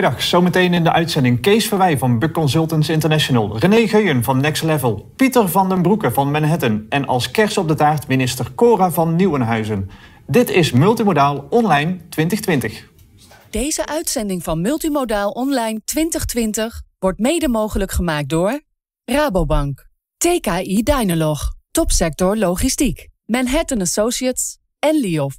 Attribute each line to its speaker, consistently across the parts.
Speaker 1: Goedemiddag, zometeen in de uitzending Kees Verwij van Buck Consultants International, René Geuyen van Next Level, Pieter van den Broeke van Manhattan en als kers op de taart minister Cora van Nieuwenhuizen. Dit is Multimodaal Online 2020.
Speaker 2: Deze uitzending van Multimodaal Online 2020 wordt mede mogelijk gemaakt door Rabobank, TKI Dynalog, Topsector Logistiek, Manhattan Associates en Liof.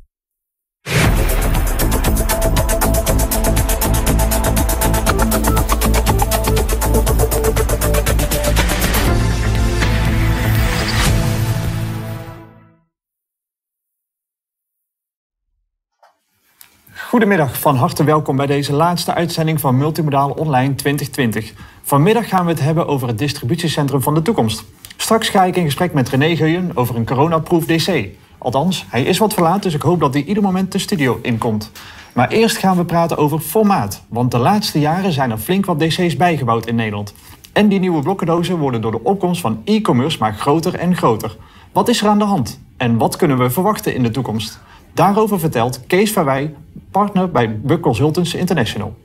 Speaker 1: Goedemiddag, van harte welkom bij deze laatste uitzending van Multimodaal Online 2020. Vanmiddag gaan we het hebben over het distributiecentrum van de toekomst. Straks ga ik in gesprek met René Geuyen over een coronaproof DC. Althans, hij is wat verlaat, dus ik hoop dat hij ieder moment de studio inkomt. Maar eerst gaan we praten over formaat, want de laatste jaren zijn er flink wat DC's bijgebouwd in Nederland. En die nieuwe blokkendozen worden door de opkomst van e-commerce maar groter en groter. Wat is er aan de hand? En wat kunnen we verwachten in de toekomst? Daarover vertelt Kees Verwij, partner bij Buck Consultants International.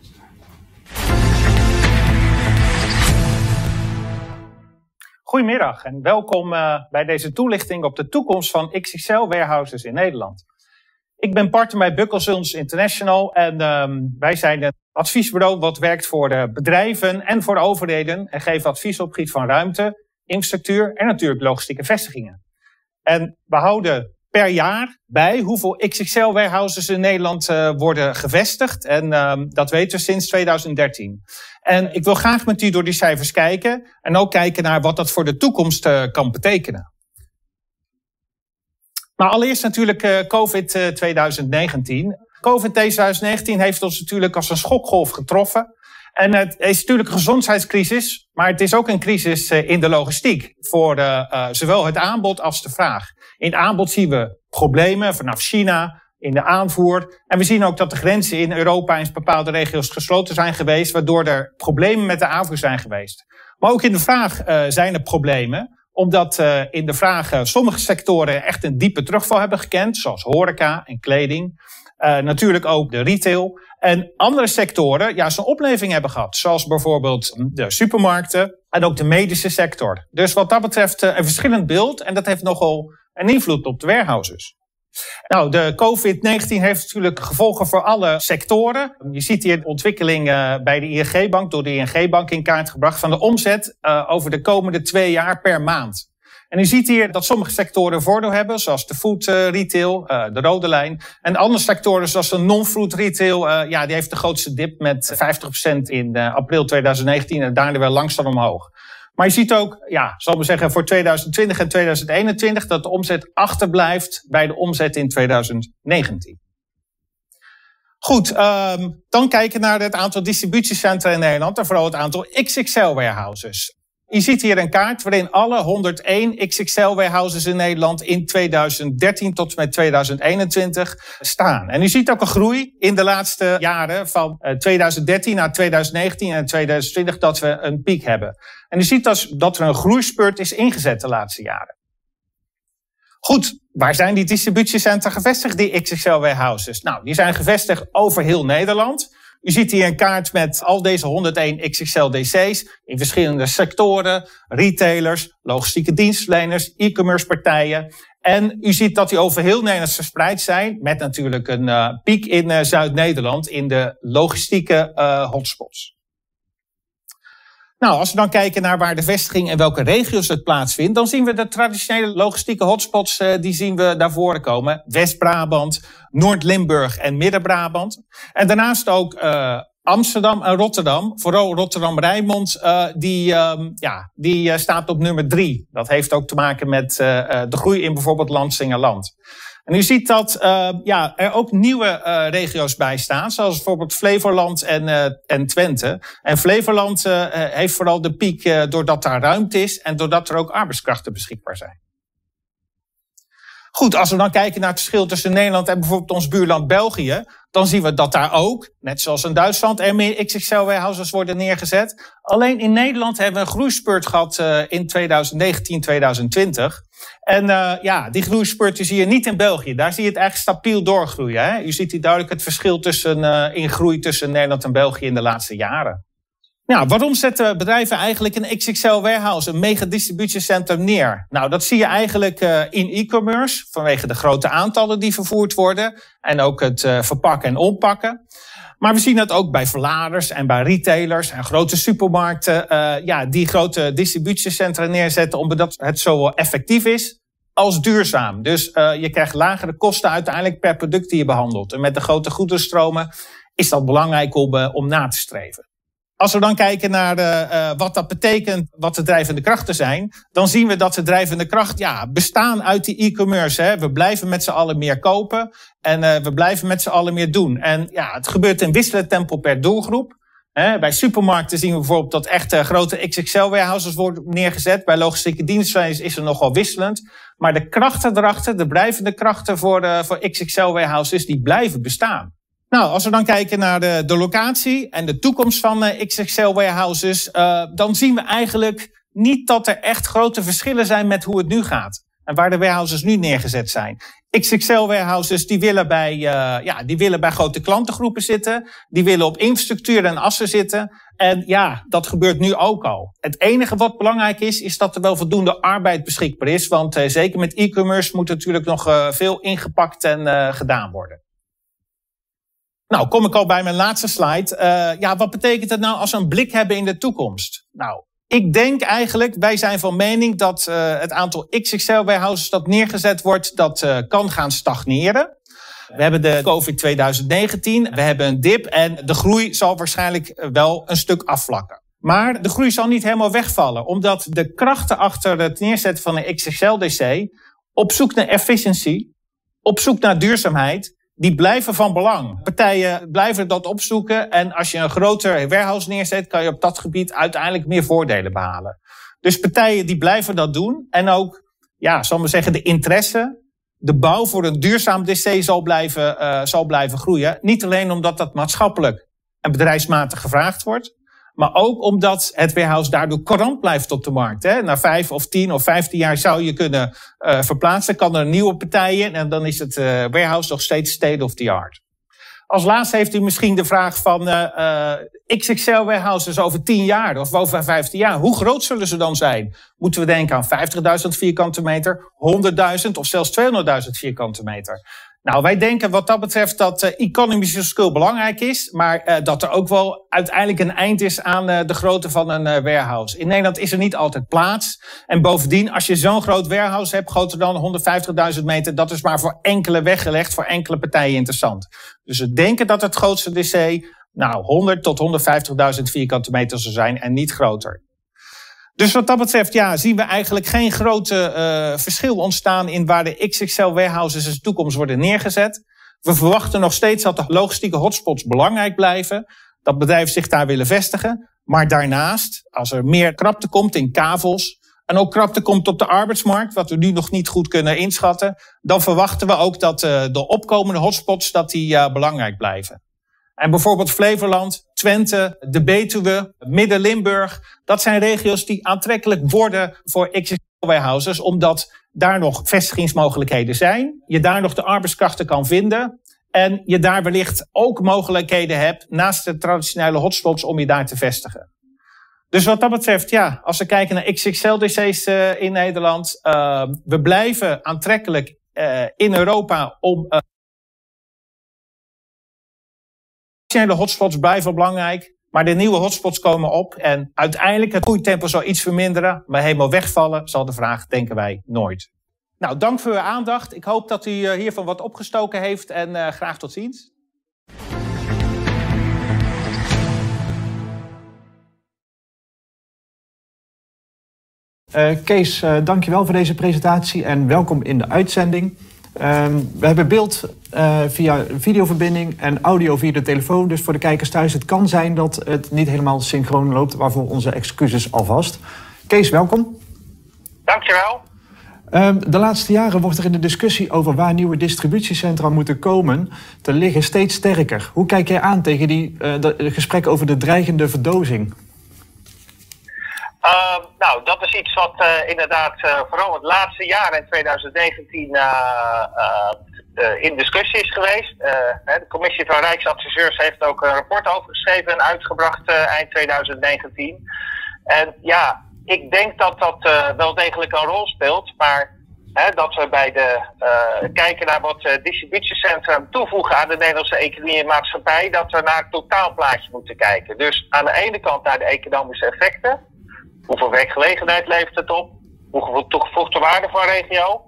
Speaker 3: Goedemiddag en welkom uh, bij deze toelichting op de toekomst van XXL warehouses in Nederland. Ik ben partner bij Buck Consultants International en um, wij zijn een adviesbureau wat werkt voor de bedrijven en voor de overheden en geeft advies op het gebied van ruimte, infrastructuur en natuurlijk logistieke vestigingen. En we houden per jaar bij hoeveel XXL warehouses in Nederland uh, worden gevestigd. En uh, dat weten we sinds 2013. En ik wil graag met u door die cijfers kijken. En ook kijken naar wat dat voor de toekomst uh, kan betekenen. Maar allereerst natuurlijk uh, COVID 2019. COVID 2019 heeft ons natuurlijk als een schokgolf getroffen. En het is natuurlijk een gezondheidscrisis, maar het is ook een crisis in de logistiek. Voor zowel het aanbod als de vraag. In het aanbod zien we problemen vanaf China, in de aanvoer. En we zien ook dat de grenzen in Europa in bepaalde regio's gesloten zijn geweest, waardoor er problemen met de aanvoer zijn geweest. Maar ook in de vraag uh, zijn er problemen, omdat uh, in de vraag uh, sommige sectoren echt een diepe terugval hebben gekend, zoals horeca en kleding. natuurlijk ook de retail. En andere sectoren juist een opleving hebben gehad, zoals bijvoorbeeld de supermarkten en ook de medische sector. Dus wat dat betreft een verschillend beeld en dat heeft nogal een invloed op de warehouses. Nou, de COVID-19 heeft natuurlijk gevolgen voor alle sectoren. Je ziet hier de ontwikkeling uh, bij de ING-bank, door de ING-bank in kaart gebracht, van de omzet uh, over de komende twee jaar per maand. En u ziet hier dat sommige sectoren voordeel hebben, zoals de food uh, retail, de rode lijn. En andere sectoren, zoals de non-food retail, ja, die heeft de grootste dip met 50% in april 2019 en daarna weer langzaam omhoog. Maar je ziet ook, ja, zal we zeggen, voor 2020 en 2021 dat de omzet achterblijft bij de omzet in 2019. Goed, um, dan kijken naar het aantal distributiecentra in Nederland en vooral het aantal XXL warehouses. Je ziet hier een kaart waarin alle 101 XXL warehouses in Nederland in 2013 tot en met 2021 staan. En u ziet ook een groei in de laatste jaren van 2013 naar 2019 en 2020 dat we een piek hebben. En u ziet dat, dat er een groeispurt is ingezet de laatste jaren. Goed, waar zijn die distributiecentra gevestigd, die XXL warehouses? Nou, die zijn gevestigd over heel Nederland. U ziet hier een kaart met al deze 101 XXL DC's in verschillende sectoren, retailers, logistieke dienstverleners, e-commerce partijen. En u ziet dat die over heel Nederland verspreid zijn, met natuurlijk een uh, piek in uh, Zuid-Nederland in de logistieke uh, hotspots. Nou, als we dan kijken naar waar de vestiging en welke regio's het plaatsvindt, dan zien we de traditionele logistieke hotspots, uh, die zien we naar voren komen. West-Brabant, Noord-Limburg en Midden-Brabant. En daarnaast ook uh, Amsterdam en Rotterdam. Vooral Rotterdam-Rijnmond, uh, die, um, ja, die staat op nummer drie. Dat heeft ook te maken met de groei in bijvoorbeeld Landsingerland. En u ziet dat uh, ja, er ook nieuwe uh, regio's bij staan, zoals bijvoorbeeld Flevoland en, uh, en Twente. En Flevoland heeft vooral de piek doordat daar ruimte is en doordat er ook arbeidskrachten beschikbaar zijn. Goed, als we dan kijken naar het verschil tussen Nederland en bijvoorbeeld ons buurland België, dan zien we dat daar ook, net zoals in Duitsland, er meer XXL-warehouses worden neergezet. Alleen in Nederland hebben we een groeispurt gehad uh, in 2019, 2020. En uh, ja, die groeispurt zie je niet in België. Daar zie je het eigenlijk stabiel doorgroeien. Hè? U ziet hier duidelijk het verschil tussen, uh, in groei tussen Nederland en België in de laatste jaren. Nou, waarom zetten bedrijven eigenlijk een XXL warehouse, een mega distributiecentrum neer? Nou, dat zie je eigenlijk uh, in e-commerce, vanwege de grote aantallen die vervoerd worden en ook het uh, verpakken en oppakken. Maar we zien dat ook bij verladers en bij retailers en grote supermarkten, uh, ja, die grote distributiecentra neerzetten omdat het zowel effectief is als duurzaam. Dus je krijgt lagere kosten uiteindelijk per product die je behandelt. En met de grote goederenstromen is dat belangrijk om na te streven. Als we dan kijken naar de, uh, wat dat betekent, wat de drijvende krachten zijn, dan zien we dat de drijvende krachten ja, bestaan uit die e-commerce. We blijven met z'n allen meer kopen en uh, we blijven met z'n allen meer doen. En ja, het gebeurt in wisselend tempo per doelgroep. Hè, bij supermarkten zien we bijvoorbeeld dat echt grote XXL-warehouses worden neergezet. Bij logistieke dienstverleners is er nogal wisselend. Maar de krachten erachter, de blijvende krachten voor, voor XXL-warehouses, die blijven bestaan. Nou, als we dan kijken naar de, de locatie en de toekomst van uh, XXL warehouses, uh, dan zien we eigenlijk niet dat er echt grote verschillen zijn met hoe het nu gaat. En waar de warehouses nu neergezet zijn. XXL warehouses die willen bij, uh, ja, die willen bij grote klantengroepen zitten. Die willen op infrastructuur en assen zitten. En ja, dat gebeurt nu ook al. Het enige wat belangrijk is, is dat er wel voldoende arbeid beschikbaar is. Want zeker met e-commerce moet natuurlijk nog veel ingepakt en gedaan worden. Nou, kom ik al bij mijn laatste slide. Uh, ja, wat betekent het nou als we een blik hebben in de toekomst? Nou, ik denk eigenlijk, wij zijn van mening dat uh, het aantal XXL warehouses dat neergezet wordt, dat uh, kan gaan stagneren. We hebben de COVID 2019, we hebben een dip en de groei zal waarschijnlijk wel een stuk afvlakken. Maar de groei zal niet helemaal wegvallen, omdat de krachten achter het neerzetten van een XXL-DC op zoek naar efficiëntie, op zoek naar duurzaamheid die blijven van belang. Partijen blijven dat opzoeken. En als je een groter warehouse neerzet, kan je op dat gebied uiteindelijk meer voordelen behalen. Dus partijen die blijven dat doen. En ook, ja, zal maar zeggen, de interesse, de bouw voor een duurzaam DC zal blijven, uh, zal blijven groeien. Niet alleen omdat dat maatschappelijk en bedrijfsmatig gevraagd wordt. Maar ook omdat het warehouse daardoor courant blijft op de markt. Hè. Na vijf of tien of vijftien jaar zou je kunnen uh, verplaatsen. Kan er nieuwe partij in en dan is het uh, warehouse nog steeds state of the art. Als laatste heeft u misschien de vraag van uh, XXL warehouses over 10 jaar of over 15 jaar. Hoe groot zullen ze dan zijn? Moeten we denken aan 50.000 vierkante meter, 100.000 of zelfs 200.000 vierkante meter? Nou, wij denken wat dat betreft dat uh, economische skill belangrijk is, maar uh, dat er ook wel uiteindelijk een eind is aan uh, de grootte van een warehouse. In Nederland is er niet altijd plaats. En bovendien, als je zo'n groot warehouse hebt, groter dan 150.000 meter, dat is maar voor enkele weggelegd, voor enkele partijen interessant. Dus we denken dat het grootste DC nou 100 tot 150.000 vierkante meter zou zijn en niet groter. Dus wat dat betreft ja, zien we eigenlijk geen grote uh, verschil ontstaan in waar de XXL warehouses in de toekomst worden neergezet. We verwachten nog steeds dat de logistieke hotspots belangrijk blijven. Dat bedrijven zich daar willen vestigen. Maar daarnaast, als er meer krapte komt in kavels en ook krapte komt op de arbeidsmarkt, wat we nu nog niet goed kunnen inschatten, dan verwachten we ook dat uh, de opkomende hotspots dat die, uh, belangrijk blijven. En bijvoorbeeld Flevoland, Twente, de Betuwe, Midden-Limburg. Dat zijn regio's die aantrekkelijk worden voor XXL warehouses, omdat daar nog vestigingsmogelijkheden zijn. Je daar nog de arbeidskrachten kan vinden. En je daar wellicht ook mogelijkheden hebt naast de traditionele hotspots om je daar te vestigen. Dus wat dat betreft, ja, als we kijken naar XXL-DC's eh, in Nederland, uh, we blijven aantrekkelijk uh, in Europa om traditionele hotspots blijven belangrijk. Maar de nieuwe hotspots komen op. En uiteindelijk het groeitempo zal iets verminderen. Maar helemaal wegvallen zal de vraag, denken wij, nooit. Nou, dank voor uw aandacht. Ik hoop dat u eh, hiervan wat opgestoken heeft. En uh, graag tot ziens.
Speaker 1: Uh, Kees, uh, dankjewel voor deze presentatie en welkom in de uitzending. Um, we hebben beeld uh, via videoverbinding en audio via de telefoon. Dus voor de kijkers thuis, het kan zijn dat het niet helemaal synchroon loopt. Waarvoor onze excuses alvast. Kees, welkom.
Speaker 4: Dankjewel.
Speaker 1: Ehm, de laatste jaren wordt er in de discussie over waar nieuwe distributiecentra moeten komen te liggen steeds sterker. Hoe kijk jij aan tegen die uh, gesprek over de dreigende verdozing?
Speaker 4: Uh, nou, dat is iets wat uh, inderdaad uh, vooral het laatste jaar in 2019 in discussie is geweest. de commissie van Rijksadviseurs heeft ook een rapport over geschreven en uitgebracht eind 2019. En ja, ik denk dat dat wel degelijk een rol speelt, maar dat we bij de kijken naar wat distributiecentrum toevoegen aan de Nederlandse economie en maatschappij, dat we naar het totaalplaatje moeten kijken. Dus aan de ene kant naar de economische effecten. Hoeveel werkgelegenheid levert het op? Hoeveel toegevoegde waarde voor regio?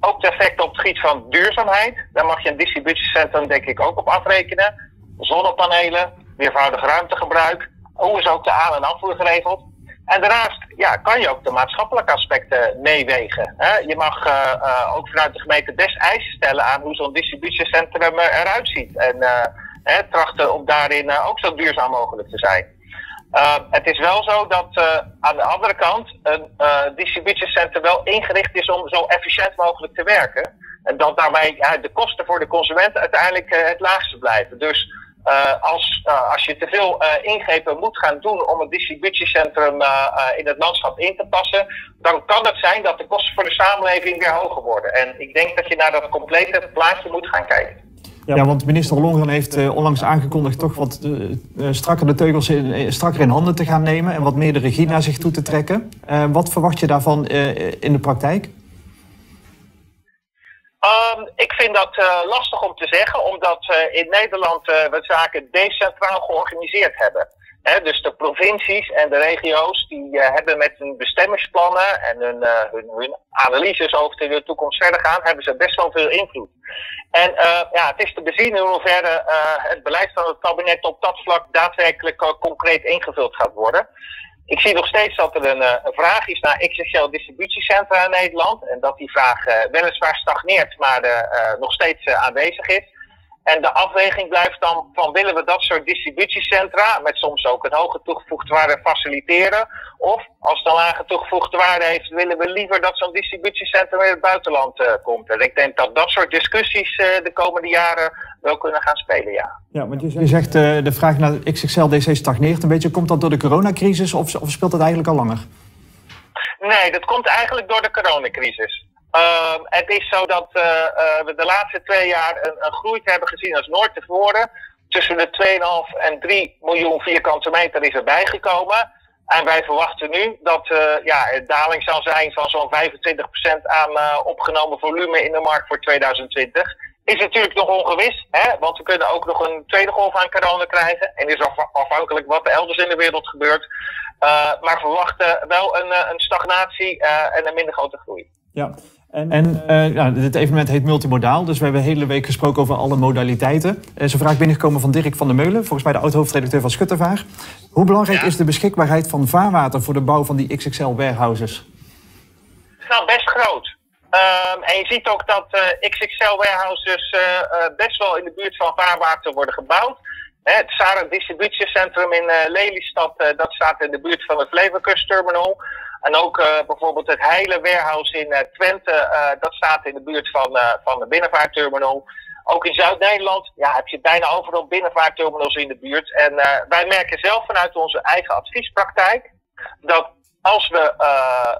Speaker 4: Ook de effecten op het gebied van duurzaamheid. Daar mag je een distributiecentrum denk ik ook op afrekenen. Zonnepanelen, meervoudig ruimtegebruik. Hoe is ook de aan- en afvoer geregeld? En daarnaast ja, kan je ook de maatschappelijke aspecten meewegen. Je mag uh, uh, ook vanuit de gemeente best eisen stellen aan hoe zo'n distributiecentrum eruit ziet. En trachten om daarin ook zo duurzaam mogelijk te zijn. Uh, het is wel zo dat uh, aan de andere kant een uh, distributiecentrum wel ingericht is om zo efficiënt mogelijk te werken. En dat daarbij de kosten voor de consument uiteindelijk het laagste blijven. Dus als, als je te veel ingrepen moet gaan doen om een distributiecentrum in het landschap in te passen, dan kan het zijn dat de kosten voor de samenleving weer hoger worden. En ik denk dat je naar dat complete plaatje moet gaan kijken.
Speaker 1: Ja, want minister Ollongren heeft uh, onlangs aangekondigd toch wat uh, strakker de teugels in, strakker in handen te gaan nemen en wat meer de regie naar zich toe te trekken. wat verwacht je daarvan in de praktijk?
Speaker 4: Um, ik vind dat lastig om te zeggen, omdat we in Nederland we zaken decentraal georganiseerd hebben. Dus de provincies en de regio's die uh, hebben met hun bestemmingsplannen en hun, uh, hun, analyses over de toekomst verder gaan, hebben ze best wel veel invloed. En uh, ja, het is te bezien in hoeverre het beleid van het kabinet op dat vlak daadwerkelijk concreet ingevuld gaat worden. Ik zie nog steeds dat er een, een vraag is naar XXL distributiecentra in Nederland. En dat die vraag weliswaar stagneert, maar nog steeds aanwezig is. En de afweging blijft dan van willen we dat soort distributiecentra met soms ook een hoge toegevoegde waarde faciliteren. Of als het een lage toegevoegde waarde heeft, willen we liever dat zo'n distributiecentrum in het buitenland uh, komt. En ik denk dat dat soort discussies uh, de komende jaren wel kunnen gaan spelen, ja.
Speaker 1: Ja, want je zegt uh, de vraag naar XXL-DC stagneert een beetje. Komt dat door de coronacrisis of, of speelt dat eigenlijk al langer?
Speaker 4: Nee, dat komt eigenlijk door de coronacrisis. Uh, het is zo dat uh, uh, we de laatste twee jaar een, een groei hebben gezien als nooit tevoren. Tussen de 2,5 en 3 miljoen vierkante meter is erbij gekomen. En wij verwachten nu dat ja, een daling zal zijn van zo'n 25% aan opgenomen volume in de markt voor 2020. Is natuurlijk nog ongewis, hè? want we kunnen ook nog een tweede golf aan corona krijgen. En is afhankelijk wat er elders in de wereld gebeurt. maar verwachten wel een, een stagnatie en een minder grote groei.
Speaker 1: Ja, en, en uh, ja, dit evenement heet Multimodaal, dus we hebben de hele week gesproken over alle modaliteiten. Er is een vraag binnengekomen van Dirk van der Meulen, volgens mij de oud-hoofdredacteur van Schuttervaar. Hoe belangrijk is de beschikbaarheid van vaarwater voor de bouw van die XXL-warehouses?
Speaker 4: Nou, best groot. Um, en je ziet ook dat uh, XXL-warehouses uh, best wel in de buurt van vaarwater worden gebouwd. Het Sara distributiecentrum in Lelystad, dat staat in de buurt van het Flevokusterminal. En ook uh, bijvoorbeeld het Heile warehouse in uh, Twente, uh, dat staat in de buurt van, van de binnenvaartterminal. Ook in Zuid-Nederland ja, heb je bijna overal binnenvaartterminals in de buurt. En wij merken zelf vanuit onze eigen adviespraktijk dat als we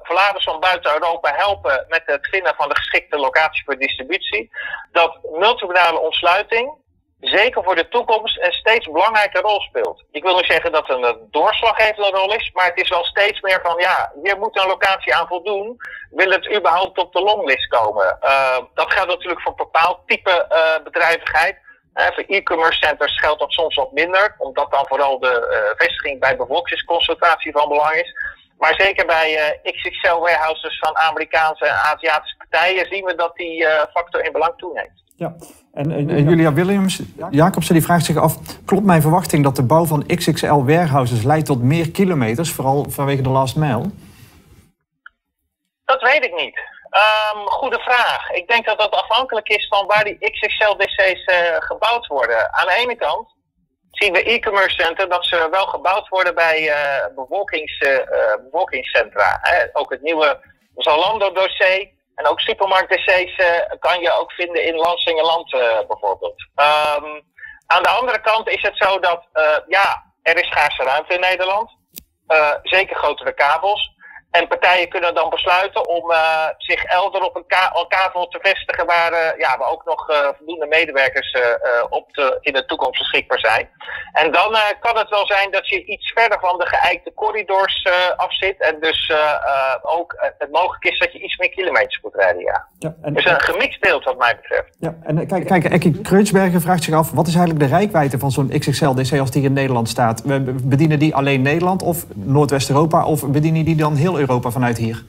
Speaker 4: verladers van buiten Europa helpen met het vinden van de geschikte locatie voor distributie, dat multimodale ontsluiting zeker voor de toekomst een steeds belangrijke rol speelt. Ik wil niet zeggen dat een doorslaggevende rol is, maar het is wel steeds meer van ja, hier moet een locatie aan voldoen. Wil het überhaupt op de longlist komen? Uh, dat geldt natuurlijk voor bepaald type uh, bedrijvigheid. Uh, voor e-commerce centers geldt dat soms wat minder, omdat dan vooral de vestiging bij bevolkingsconcentratie van belang is. Maar zeker bij XXL warehouses van Amerikaanse en Aziatische partijen zien we dat die factor in belang toeneemt.
Speaker 1: Ja, en, en, en Julia Williams, Jacobsen die vraagt zich af... klopt mijn verwachting dat de bouw van XXL warehouses leidt tot meer kilometers... vooral vanwege de last mile?
Speaker 4: Dat weet ik niet. Um, goede vraag. Ik denk dat dat afhankelijk is van waar die XXL-DC's uh, gebouwd worden. Aan de ene kant zien we e-commerce center dat ze wel gebouwd worden bij uh, bevolkings, uh, bevolkingscentra. Hè. Ook het nieuwe Zalando-dossier En ook supermarkt-DC's kan je ook vinden in Lansingerland bijvoorbeeld. Um, aan de andere kant is het zo dat, ja, er is schaarse ruimte in Nederland. zeker grotere kabels. En partijen kunnen dan besluiten om uh, zich elder op een ka kavel te vestigen waar, uh, ja, waar ook nog uh, voldoende medewerkers op de, in de toekomst beschikbaar zijn. En dan kan het wel zijn dat je iets verder van de geëikte corridors afzit. En dus ook het mogelijk is dat je iets meer kilometers moet rijden. Ja. ja en, dus een gemixt beeld wat mij betreft.
Speaker 1: Ja, en kijk, kijk Ekkie Kreutzberger vraagt zich af, wat is eigenlijk de rijkwijde van zo'n XXL-DC als die in Nederland staat? Bedienen die alleen Nederland of Noordwest-Europa of bedienen die dan heel Europa vanuit hier?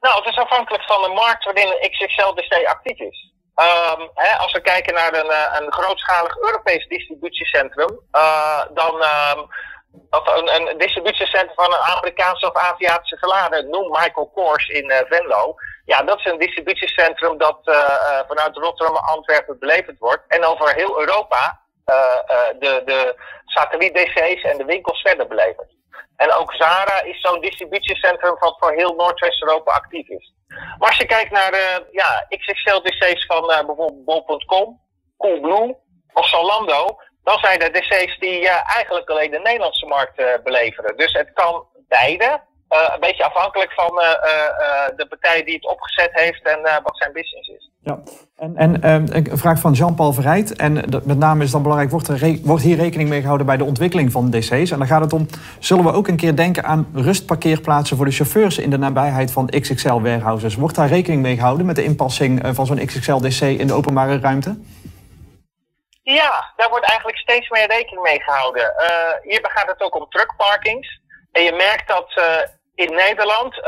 Speaker 4: Nou, het is afhankelijk van de markt waarin XXL-DC actief is. Um, hè, als we kijken naar een, eh, een grootschalig Europees distributiecentrum, uh, dan um, of een, een, distributiecentrum van een Amerikaanse of Aziatische verlader, noem Michael Kors in uh, Venlo. Ja, dat is een distributiecentrum dat vanuit Rotterdam en Antwerpen beleverd wordt. En over heel Europa de, de satelliet-DC's en de winkels verder belevert. En ook Zara is zo'n distributiecentrum wat voor heel Noordwest-Europa actief is. Maar als je kijkt naar uh, ja, XXL-DC's van uh, bijvoorbeeld bol.com, Coolblue of Zalando, dan zijn er DC's die uh, eigenlijk alleen de Nederlandse markt beleveren. Dus het kan beide. Uh, een beetje afhankelijk van uh, uh, de partij die het opgezet heeft en wat zijn business is.
Speaker 1: Ja, en, en een vraag van Jean-Paul Verrijd. En met name is dan belangrijk, wordt, er wordt hier rekening mee gehouden bij de ontwikkeling van DC's? En dan gaat het om, zullen we ook een keer denken aan rustparkeerplaatsen voor de chauffeurs in de nabijheid van XXL warehouses? Wordt daar rekening mee gehouden met de inpassing van zo'n XXL DC in de openbare ruimte?
Speaker 4: Ja, daar wordt eigenlijk steeds meer rekening mee gehouden. hier gaat het ook om truckparkings. En je merkt dat in Nederland uh,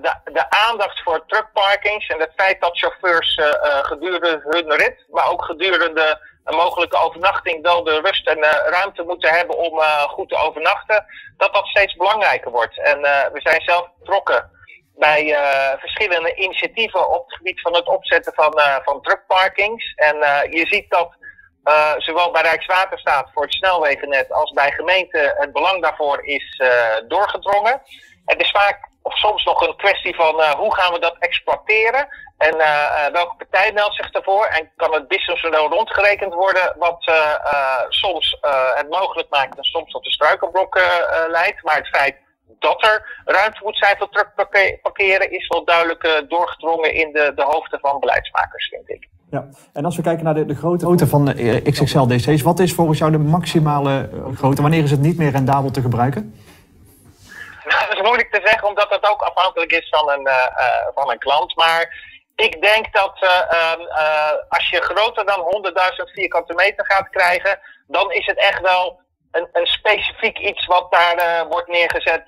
Speaker 4: de, de, aandacht voor truckparkings en het feit dat chauffeurs uh, gedurende hun rit, maar ook gedurende een mogelijke overnachting wel de rust en ruimte moeten hebben om goed te overnachten, dat dat steeds belangrijker wordt. En we zijn zelf betrokken bij verschillende initiatieven op het gebied van het opzetten van, van truckparkings. En je ziet dat zowel bij Rijkswaterstaat voor het snelwegennet als bij gemeenten het belang daarvoor is doorgedrongen. Het is vaak of soms nog een kwestie van uh, hoe gaan we dat exploiteren en uh, welke partij meldt zich daarvoor en kan het businessmodel rondgerekend worden wat soms het mogelijk maakt en soms tot de struikelblok leidt. Maar het feit dat er ruimte moet zijn voor truckparkeren is wel duidelijk doorgedrongen in de, de hoofden van beleidsmakers, vind ik.
Speaker 1: Ja, en als we kijken naar de, de grootte van XXL DC's, wat is volgens jou de maximale grootte? Wanneer is het niet meer rendabel te gebruiken?
Speaker 4: Nou, dat is moeilijk te zeggen, omdat het ook afhankelijk is van een, uh, uh, van een klant. Maar ik denk dat uh, als je groter dan 100.000 vierkante meter gaat krijgen, dan is het echt wel een, een specifiek iets wat daar wordt neergezet,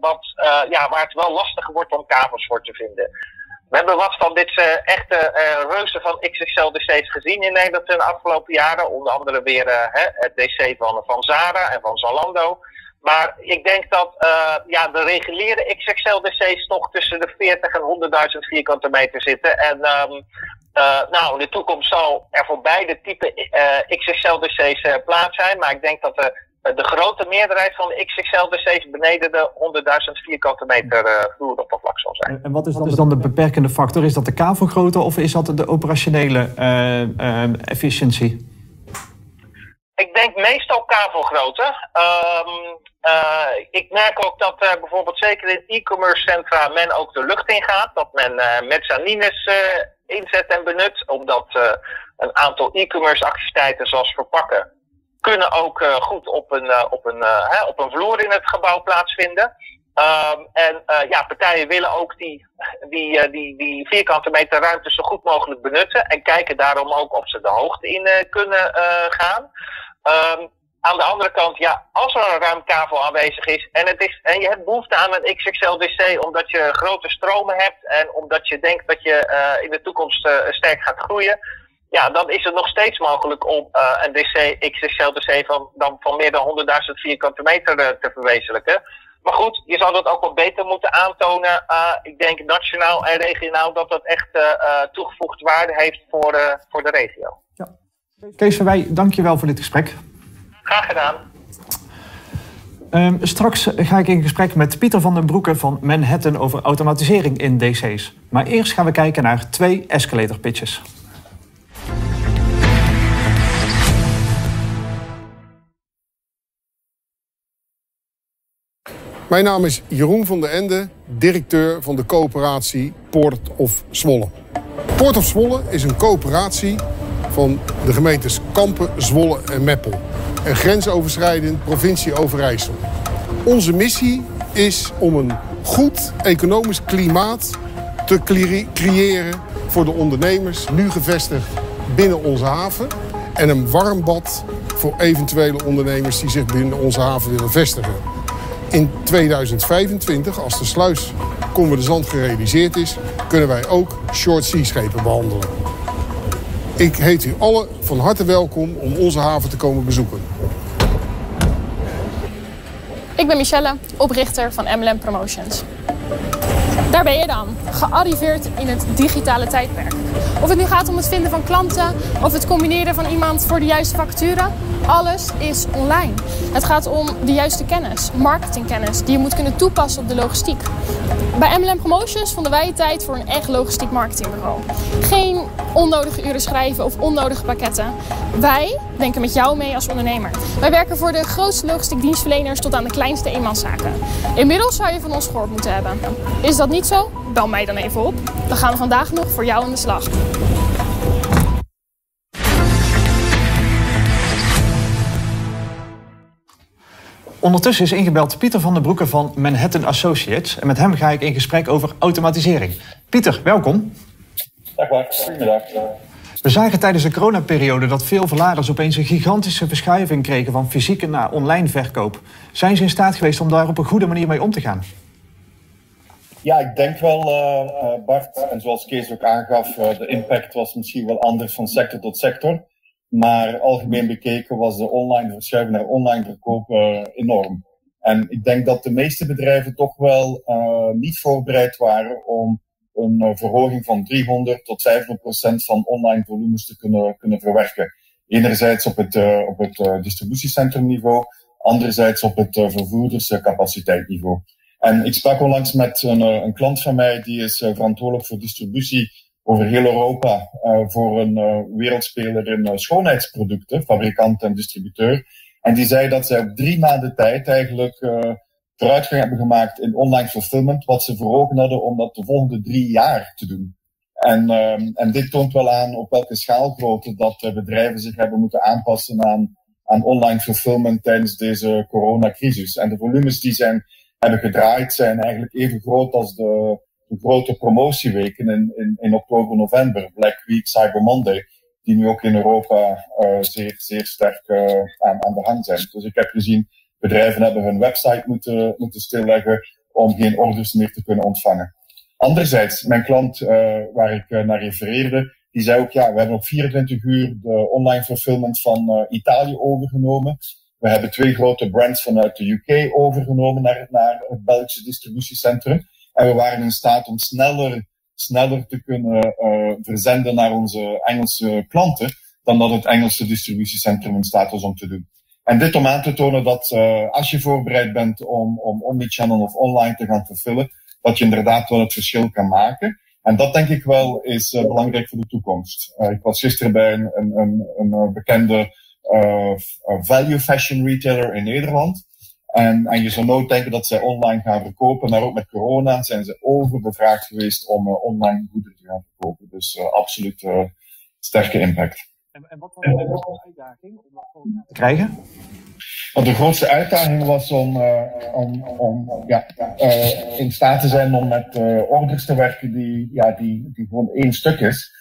Speaker 4: wat, ja, waar het wel lastiger wordt om kabels voor te vinden. We hebben wat van dit echte reuzen van XXL DC's gezien in Nederland in de afgelopen jaren. Onder andere weer het DC van, van Zara en van Zalando. Maar ik denk dat uh, ja, de reguliere XXL-DC's toch tussen de 40 en 100.000 vierkante meter zitten. En um, uh, nou, in de toekomst zal er voor beide typen uh, XXL-DC's plaats zijn. Maar ik denk dat de, de grote meerderheid van de XXL-DC's beneden de 100.000 vierkante meter vloeroppervlak zal zijn.
Speaker 1: En wat is, dan, is dan de beperkende factor? Is dat de kavelgrootte of is dat de operationele efficiëntie?
Speaker 4: Ik denk meestal kavelgrootte. Um, ik merk ook dat uh, bijvoorbeeld zeker in e-commerce centra men ook de lucht in gaat. Dat men uh, mezzanines inzet en benut. Omdat een aantal e-commerce activiteiten zoals verpakken kunnen ook goed op een, op, een, op een vloer in het gebouw plaatsvinden. Um, en ja, partijen willen ook die, die, die, die vierkante meter ruimte zo goed mogelijk benutten. En kijken daarom ook of ze de hoogte in kunnen gaan. Um, aan de andere kant, ja, als er een ruimkavel aanwezig is en, het is en je hebt behoefte aan een XXL DC omdat je grote stromen hebt en omdat je denkt dat je uh, in de toekomst uh, sterk gaat groeien, ja, dan is het nog steeds mogelijk om uh, een DC, XXL DC van, dan van meer dan 100.000 vierkante meter te verwezenlijken. Maar goed, je zou dat ook wat beter moeten aantonen. ik denk nationaal en regionaal dat dat echt toegevoegde waarde heeft voor, voor de regio.
Speaker 1: Ja. Kees van Wij, dank je wel voor dit gesprek.
Speaker 4: Graag gedaan.
Speaker 1: Um, straks ga ik in gesprek met Pieter van den Broeke van Manhattan over automatisering in DC's. Maar eerst gaan we kijken naar twee escalator pitches.
Speaker 5: Mijn naam is Jeroen van der Ende, directeur van de coöperatie Poort of Zwolle. Poort of Zwolle is een coöperatie van de gemeentes Kampen, Zwolle en Meppel. Een grensoverschrijdend provincie Overijssel. Onze missie is om een goed economisch klimaat te creëren voor de ondernemers, nu gevestigd binnen onze haven. En een warm bad voor eventuele ondernemers die zich binnen onze haven willen vestigen. In 2025, als de sluis Kommer de Zand gerealiseerd is, kunnen wij ook short sea schepen behandelen. Ik heet u allen van harte welkom om onze haven te komen bezoeken.
Speaker 6: Ik ben Michelle, oprichter van MLM Promotions. Daar ben je dan, gearriveerd in het digitale tijdperk. Of het nu gaat om het vinden van klanten of het combineren van iemand voor de juiste facturen. Alles is online. Het gaat om de juiste kennis, marketingkennis, die je moet kunnen toepassen op de logistiek. Bij MLM Promotions vonden wij tijd voor een echt logistiek marketingbureau. Geen onnodige uren schrijven of onnodige pakketten. Wij denken met jou mee als ondernemer. Wij werken voor de grootste logistiek dienstverleners tot aan de kleinste eenmanszaken. Inmiddels zou je van ons gehoord moeten hebben. Is dat niet zo? Bel mij dan even op. Dan gaan we vandaag nog voor jou aan de slag.
Speaker 1: Ondertussen is ingebeld Pieter van der Broeke van Manhattan Associates. En met hem ga ik in gesprek over automatisering. Pieter, welkom.
Speaker 7: Dag Bart, goedemiddag.
Speaker 1: We zagen tijdens de coronaperiode dat veel verladers opeens een gigantische verschuiving kregen van fysieke naar online verkoop. Zijn ze in staat geweest om daar op een goede manier mee om te gaan?
Speaker 7: Ja, ik denk wel, uh, Bart, en zoals Kees ook aangaf, uh, de impact was misschien wel anders van sector tot sector. Maar algemeen bekeken was de online verschuiving naar online verkoop enorm. En ik denk dat de meeste bedrijven toch wel niet voorbereid waren om een verhoging van 300 tot 500 procent van online volumes te kunnen, kunnen verwerken. Enerzijds op het, op het distributiecentrumniveau, anderzijds op het vervoerderscapaciteitsniveau. En ik sprak onlangs met een, eh, een klant van mij, die is uh, verantwoordelijk voor distributie over heel Europa uh, voor een wereldspeler in schoonheidsproducten, fabrikant en distributeur. En die zei dat zij op drie maanden tijd eigenlijk vooruitgang hebben gemaakt in online fulfillment, wat ze voor ogen hadden om dat de volgende drie jaar te doen. En, ehm, en dit toont wel aan op welke schaalgrootte dat bedrijven zich hebben moeten aanpassen aan, aan online fulfillment tijdens deze coronacrisis. En de volumes die zijn hebben gedraaid zijn eigenlijk even groot als de, de grote promotieweken in, in, in oktober, november. Black Week, Cyber Monday, die nu ook in Europa uh, zeer, zeer sterk uh, aan, aan de hand zijn. Dus ik heb gezien, bedrijven hebben hun website moeten, moeten stilleggen om geen orders meer te kunnen ontvangen. Anderzijds, mijn klant uh, waar ik naar refereerde, die zei ook, ja, we hebben op 24 uur de online fulfillment van Italië overgenomen. We hebben twee grote brands vanuit de UK overgenomen naar, naar het Belgische distributiecentrum. En we waren in staat om sneller, sneller te kunnen uh, verzenden naar onze Engelse klanten dan dat het Engelse distributiecentrum in staat was om te doen. En dit om aan te tonen dat uh, als je voorbereid bent om, om omnichannel of online te gaan vervullen, dat je inderdaad wel het verschil kan maken. En dat denk ik wel is uh, belangrijk voor de toekomst. ik was gisteren bij een, een, een, bekende value fashion retailer in Nederland. En, en je zou nooit denken dat zij online gaan verkopen, maar ook met corona zijn ze overbevraagd geweest om uh, online goederen te gaan verkopen. Dus uh, absoluut uh, sterke impact.
Speaker 1: En, en wat was de grootste uitdaging om dat te krijgen?
Speaker 7: Want de grootste uitdaging was om, om, om ja, in staat te zijn om met orders te werken die, ja, die, die gewoon één stuk is.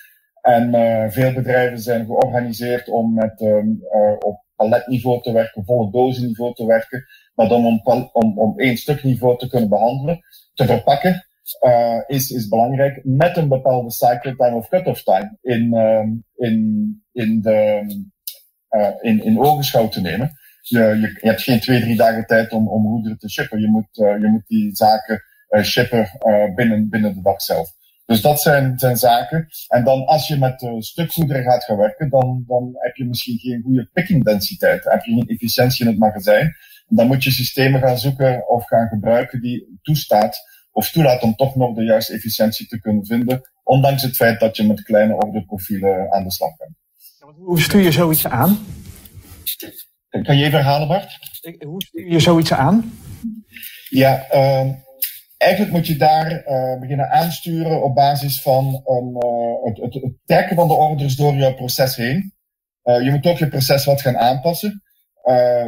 Speaker 7: En uh, veel bedrijven zijn georganiseerd om met, um, uh, op paletniveau te werken, volle dozenniveau te werken, maar dan om, om, om één stuk niveau te kunnen behandelen, te verpakken, uh, is, is belangrijk met een bepaalde cycle time of cut-off time in, um, in, in, de, uh, in, in ogenschouw te nemen. Je, je, je, hebt geen twee, drie dagen tijd om, om goederen te shippen. Je moet, uh, je moet die zaken uh, shippen uh, binnen, binnen de dag zelf. Dus dat zijn, zijn zaken. En dan als je met uh, stukgoederen gaat gaan werken, dan, dan heb je misschien geen goede picking densiteit. Dan heb je geen efficiëntie in het magazijn. Dan moet je systemen gaan zoeken of gaan gebruiken die toestaat of toelaat om toch nog de juiste efficiëntie te kunnen vinden, ondanks het feit dat je met kleine orderprofielen aan de slag bent.
Speaker 1: Hoe stuur je zoiets aan?
Speaker 7: Kan je even herhalen, Bart?
Speaker 1: Hoe stuur je zoiets aan?
Speaker 7: Ja, uh, eigenlijk moet je daar uh, beginnen aansturen op basis van uh, het, het, trekken van de orders door jouw proces heen. Uh, je moet ook je proces wat gaan aanpassen.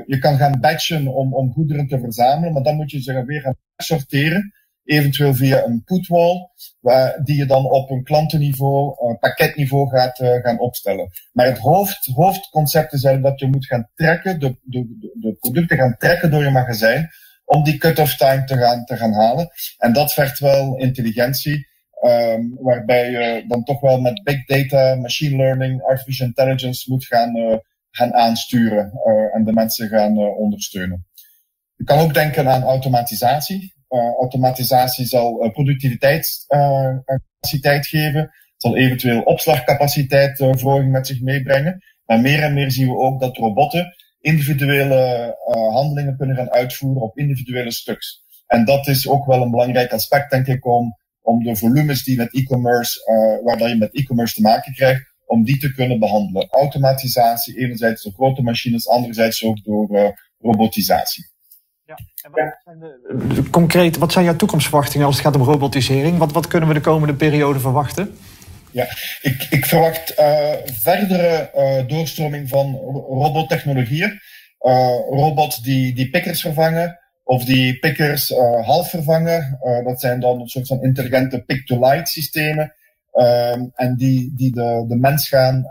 Speaker 7: je kan gaan batchen om, om goederen te verzamelen, maar dan moet je ze weer gaan sorteren eventueel via een putwall, die je dan op een klantenniveau, pakketniveau gaat gaan opstellen. Maar het hoofd, hoofdconcept is dat je moet gaan trekken, de, de, de producten gaan trekken door je magazijn, om die cut-off time te gaan, te gaan halen. En dat vergt wel intelligentie, um, waarbij je dan toch wel met big data, machine learning, artificial intelligence moet gaan, uh, gaan aansturen en de mensen gaan ondersteunen. Je kan ook denken aan automatisatie. Automatisatie zal productiviteitscapaciteit geven, zal eventueel opslagcapaciteit verhoging met zich meebrengen. Maar meer en meer zien we ook dat robotten individuele handelingen kunnen gaan uitvoeren op individuele stuks. En dat is ook wel een belangrijk aspect, denk ik, om, om de volumes die met e-commerce, waar dat je met e-commerce te maken krijgt, om die te kunnen behandelen. Automatisatie, enerzijds door grote machines, anderzijds ook door robotisatie.
Speaker 1: Ja. En wat zijn de, concreet, wat zijn jouw toekomstverwachtingen als het gaat om robotisering? Wat, wat kunnen we de komende periode verwachten?
Speaker 7: Ja, ik, ik verwacht uh, verdere uh, doorstroming van robottechnologieën. Uh, robots die, die pickers vervangen, of die pickers half vervangen. dat zijn dan een soort van intelligente pick-to-light systemen. Ehm, en die, die de, de mens gaan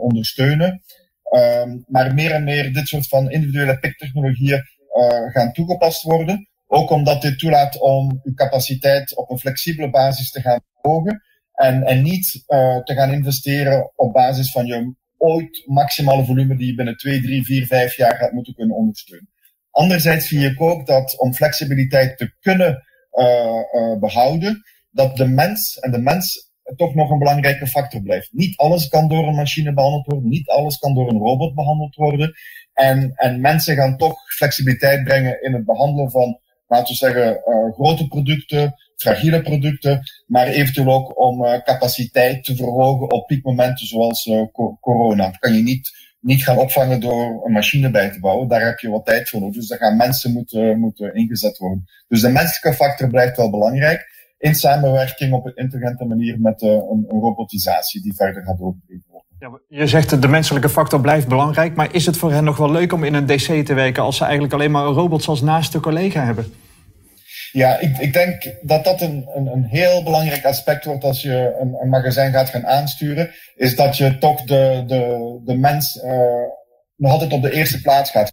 Speaker 7: ondersteunen. Ehm, maar meer en meer dit soort van individuele picktechnologieën uh, gaan toegepast worden. Ook omdat dit toelaat om uw capaciteit op een flexibele basis te gaan verhogen. En, en niet uh, te gaan investeren op basis van je ooit maximale volume die je binnen 2, 3, 4, 5 jaar gaat moeten kunnen ondersteunen. Anderzijds zie ik ook dat om flexibiliteit te kunnen uh, behouden, dat de mens en de mens toch nog een belangrijke factor blijft. Niet alles kan door een machine behandeld worden, niet alles kan door een robot behandeld worden. En, en mensen gaan toch flexibiliteit brengen in het behandelen van, laten we zeggen, grote producten, fragiele producten, maar eventueel ook om uh, capaciteit te verhogen op piekmomenten zoals uh, corona. Dat kan je niet, niet gaan opvangen door een machine bij te bouwen. Daar heb je wat tijd voor nodig. Dus daar gaan mensen moeten, moeten ingezet worden. Dus de menselijke factor blijft wel belangrijk. In samenwerking op een intelligente manier met een, een robotisatie die verder gaat doorgegeven worden.
Speaker 1: Ja, je zegt de menselijke factor blijft belangrijk, maar is het voor hen nog wel leuk om in een DC te werken als ze eigenlijk alleen maar een robot als naaste collega hebben?
Speaker 7: Ja, ik, ik denk dat dat een, een, een, heel belangrijk aspect wordt als je een, een, magazijn gaat gaan aansturen. Is dat je toch de, de, de mens uh, nog altijd op de eerste plaats gaat.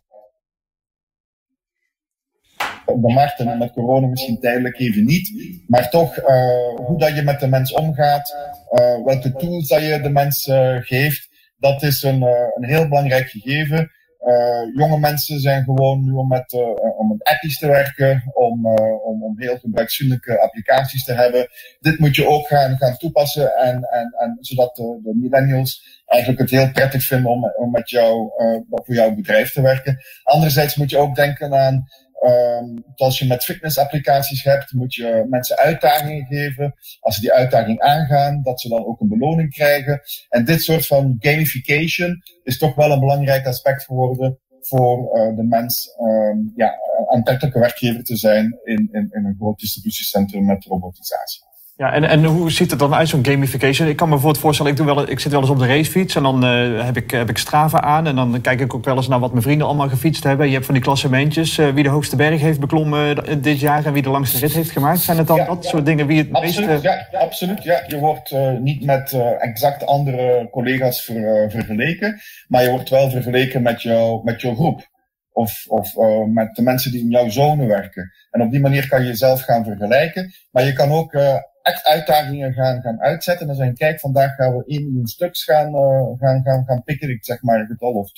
Speaker 7: Op de markt en met corona misschien tijdelijk even niet. Maar toch, uh, hoe dat je met de mens omgaat, uh, welke tools dat je de mens geeft, dat is een, een heel belangrijk gegeven. Uh, jonge mensen zijn gewoon nu om met, uh, om met appies te werken, om, uh, om, om heel gebruiksvriendelijke applicaties te hebben. Dit moet je ook gaan, gaan toepassen, en, en, en, zodat de, de millennials eigenlijk het heel prettig vinden om, om met jou, voor jouw bedrijf te werken. Anderzijds moet je ook denken aan Um, als je met fitnessapplicaties hebt, moet je mensen uitdagingen geven. Als ze die uitdaging aangaan, dat ze dan ook een beloning krijgen. En dit soort van gamification is toch wel een belangrijk aspect geworden voor uh, de mens um, ja, aantrekkelijke werkgever te zijn in, in, in een groot distributiecentrum met robotisatie.
Speaker 1: Ja, en, en hoe ziet het dan uit, zo'n gamification? Ik kan me bijvoorbeeld voorstellen, ik, doe wel, ik zit wel eens op de racefiets en dan uh, heb, ik, heb ik Strava aan. En dan kijk ik ook wel eens naar wat mijn vrienden allemaal gefietst hebben. Je hebt van die klassementjes, uh, wie de hoogste berg heeft beklommen uh, dit jaar en wie de langste rit heeft gemaakt. Zijn het dan ja, dat ja, soort dingen wie het
Speaker 7: absoluut,
Speaker 1: meest...
Speaker 7: Ja, absoluut. Ja. Je wordt niet met exact andere collega's ver, vergeleken, maar je wordt wel vergeleken met, jou, met jouw groep. Of, of uh, met de mensen die in jouw zone werken. En op die manier kan je jezelf gaan vergelijken. Maar je kan ook uh, echt uitdagingen gaan, gaan uitzetten. En dan zijn, kijk, vandaag gaan we 1 miljoen stuks gaan, uh, gaan, gaan, gaan pikken. Ik zeg maar het al, of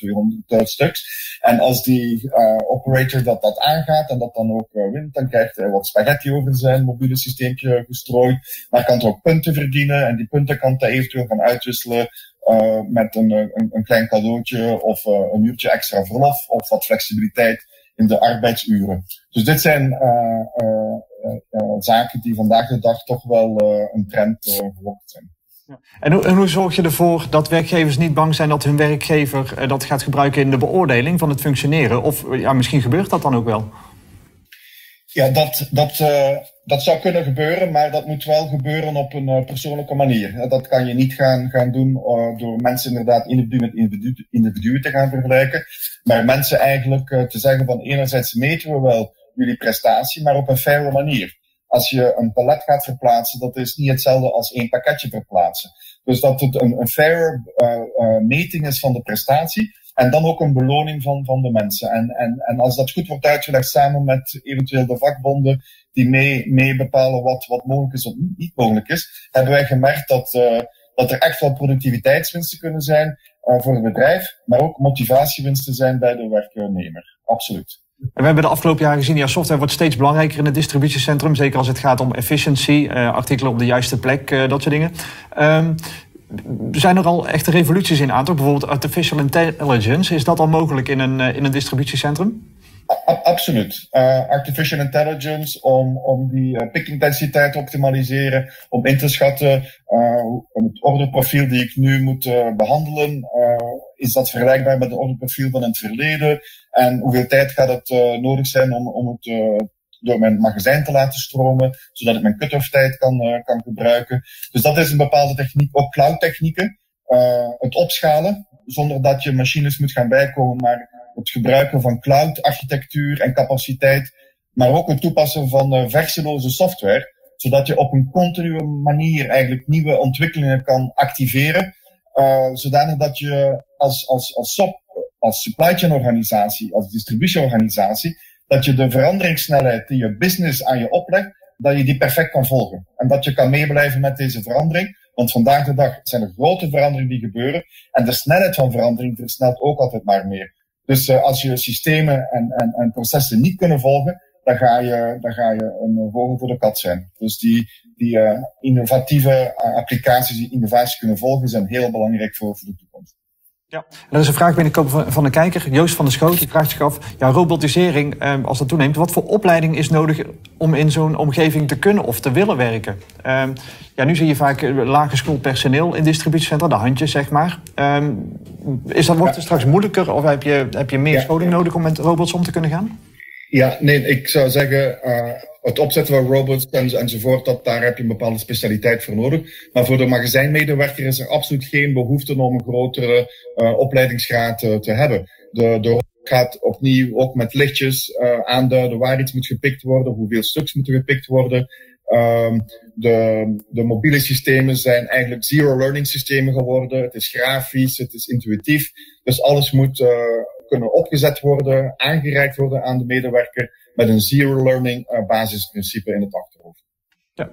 Speaker 7: 200.000 stuks. En als die uh, operator dat, dat aangaat en dat dan ook wint, dan krijgt hij wat spaghetti over zijn mobiele systeempje gestrooid. Maar kan er ook punten verdienen. En die punten kan hij eventueel gaan uitwisselen met een, een, een klein cadeautje of een uurtje extra verlof of wat flexibiliteit in de arbeidsuren. Dus dit zijn zaken die vandaag de dag toch wel een trend geworden zijn.
Speaker 1: En hoe, en hoe, zorg je ervoor dat werkgevers niet bang zijn dat hun werkgever dat gaat gebruiken in de beoordeling van het functioneren? Of ja, misschien gebeurt dat dan ook wel?
Speaker 7: Ja, dat, dat, uh, dat zou kunnen gebeuren, maar dat moet wel gebeuren op een uh, persoonlijke manier. Dat kan je niet gaan, gaan doen uh, door mensen inderdaad individu met individu, individu te gaan vergelijken. Maar mensen eigenlijk te zeggen van enerzijds meten we wel jullie prestatie, maar op een faire manier. Als je een palet gaat verplaatsen, dat is niet hetzelfde als één pakketje verplaatsen. Dus dat het een, een fair meting is van de prestatie. En dan ook een beloning van, van de mensen. En, en, en als dat goed wordt uitgelegd samen met eventueel de vakbonden die mee, mee bepalen wat, wat mogelijk is of niet mogelijk is, hebben wij gemerkt dat, uh, dat er echt wel productiviteitswinsten kunnen zijn uh, voor het bedrijf, maar ook motivatiewinsten zijn bij de werknemer. Absoluut.
Speaker 1: We hebben de afgelopen jaren gezien, ja, software wordt steeds belangrijker in het distributiecentrum. Zeker als het gaat om efficiency, uh, artikelen op de juiste plek, dat soort dingen. Um, zijn er al echte revoluties in aantocht? Bijvoorbeeld artificial intelligence. Is dat al mogelijk in een, in een distributiecentrum?
Speaker 7: absoluut. Uh, artificial intelligence om, om die uh, pickintensiteit te optimaliseren, om in te schatten uh, het orderprofiel die ik nu moet behandelen, is dat vergelijkbaar met het orderprofiel van het verleden? En hoeveel tijd gaat het nodig zijn om, om het door mijn magazijn te laten stromen, zodat ik mijn cut-off tijd kan, kan gebruiken. Dus dat is een bepaalde techniek, ook cloud technieken. het opschalen, zonder dat je machines moet gaan bijkomen, maar het gebruiken van cloud-architectuur en capaciteit, maar ook het toepassen van uh, verseloze software, zodat je op een continue manier eigenlijk nieuwe ontwikkelingen kan activeren, zodanig dat je als, als, als, SOP, als supply chain organisatie, als distributieorganisatie, dat je de veranderingssnelheid die je business aan je oplegt, dat je die perfect kan volgen. En dat je kan meeblijven met deze verandering. Want vandaag de dag zijn er grote veranderingen die gebeuren. En de snelheid van verandering versnelt ook altijd maar meer. Dus uh, als je systemen en, en, en processen niet kunnen volgen, dan ga je, dan ga je een vogel voor de kat zijn. Dus die, die uh, innovatieve uh, applicaties die innovatie kunnen volgen, zijn heel belangrijk voor, voor de toekomst.
Speaker 1: Ja, er is een vraag binnenkomen van, van de kijker, Joost van der Schoot. Die vraagt zich af, ja, robotisering, eh, als dat toeneemt... wat voor opleiding is nodig om in zo'n omgeving te kunnen of te willen werken? Eh, ja, nu zie je vaak lage schoolpersoneel in distributiecentra, de handjes, zeg maar. Eh, is dat, wordt het straks moeilijker of heb je, heb je meer scholing nodig om met robots om te kunnen gaan?
Speaker 7: Ja, nee, ik zou zeggen, uh, het opzetten van robots en, enzovoort, dat, daar heb je een bepaalde specialiteit voor nodig. Maar voor de magazijnmedewerker is er absoluut geen behoefte om een grotere uh, opleidingsgraad uh, te hebben. De, de gaat opnieuw ook met lichtjes aanduiden waar iets moet gepikt worden, hoeveel stuks moeten gepikt worden. Um, de, de mobiele systemen zijn eigenlijk zero learning systemen geworden. Het is grafisch, het is intuïtief. Dus alles moet uh, kunnen opgezet worden, aangereikt worden aan de medewerker met een zero learning uh, basisprincipe in het achterhoofd.
Speaker 1: Ja,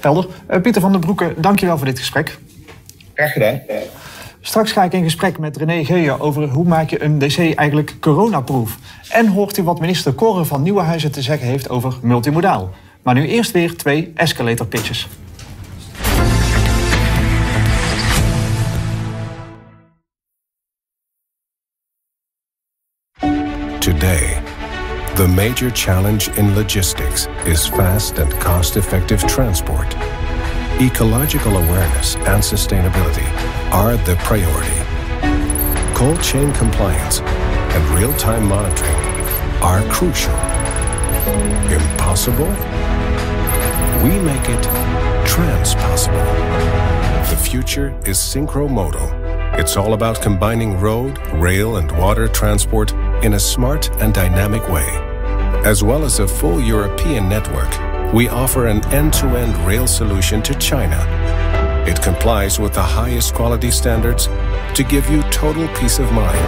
Speaker 1: helder. Uh, Pieter van den Broeke, dankjewel voor dit gesprek.
Speaker 7: Graag gedaan.
Speaker 1: Straks ga ik in gesprek met René Geuyen over hoe maak je een DC eigenlijk coronaproof. En hoort u wat minister Koren van Nieuwenhuizen te zeggen heeft over multimodaal. Maar nu eerst weer twee escalator pitches.
Speaker 8: The major challenge in logistics is fast and cost-effective transport. Ecological awareness and sustainability are the priority. Cold chain compliance and real-time monitoring are crucial. Impossible? We make it transpossible. The future is synchromodal. It's all about combining road, rail, and water transport in a smart and dynamic way. As well as a full European network, we offer an end-to-end rail solution to China. It complies with the highest quality standards to give you total peace of mind.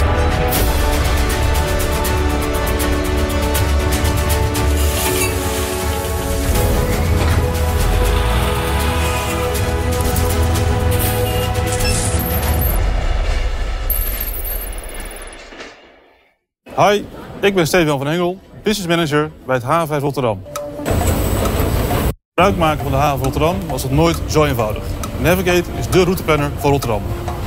Speaker 9: Hi, ik ben Steven van Engel, business manager bij het H5 Rotterdam. Gebruik maken van de haven Rotterdam was het nooit zo eenvoudig. Navigate is de routeplanner voor Rotterdam.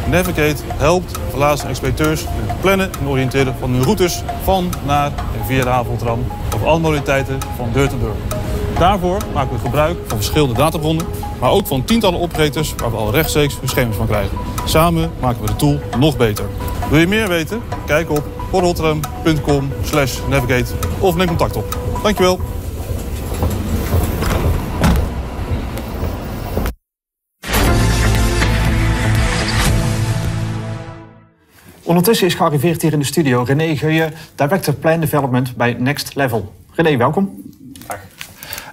Speaker 9: Navigate helpt verlaatste expediteurs met het plannen en oriënteren van hun routes van, naar en via de avondram op alle modaliteiten van deur tot deur. Daarvoor maken we gebruik van verschillende databronnen, maar ook van tientallen operators waar we al rechtstreeks gegevens van krijgen. Samen maken we de tool nog beter. Wil je meer weten? Kijk op porrotterdam.com navigate of neem contact op. Dankjewel.
Speaker 1: Ondertussen is gearriveerd hier in de studio René Geuyen, Director Plan Development bij Next Level. René, welkom.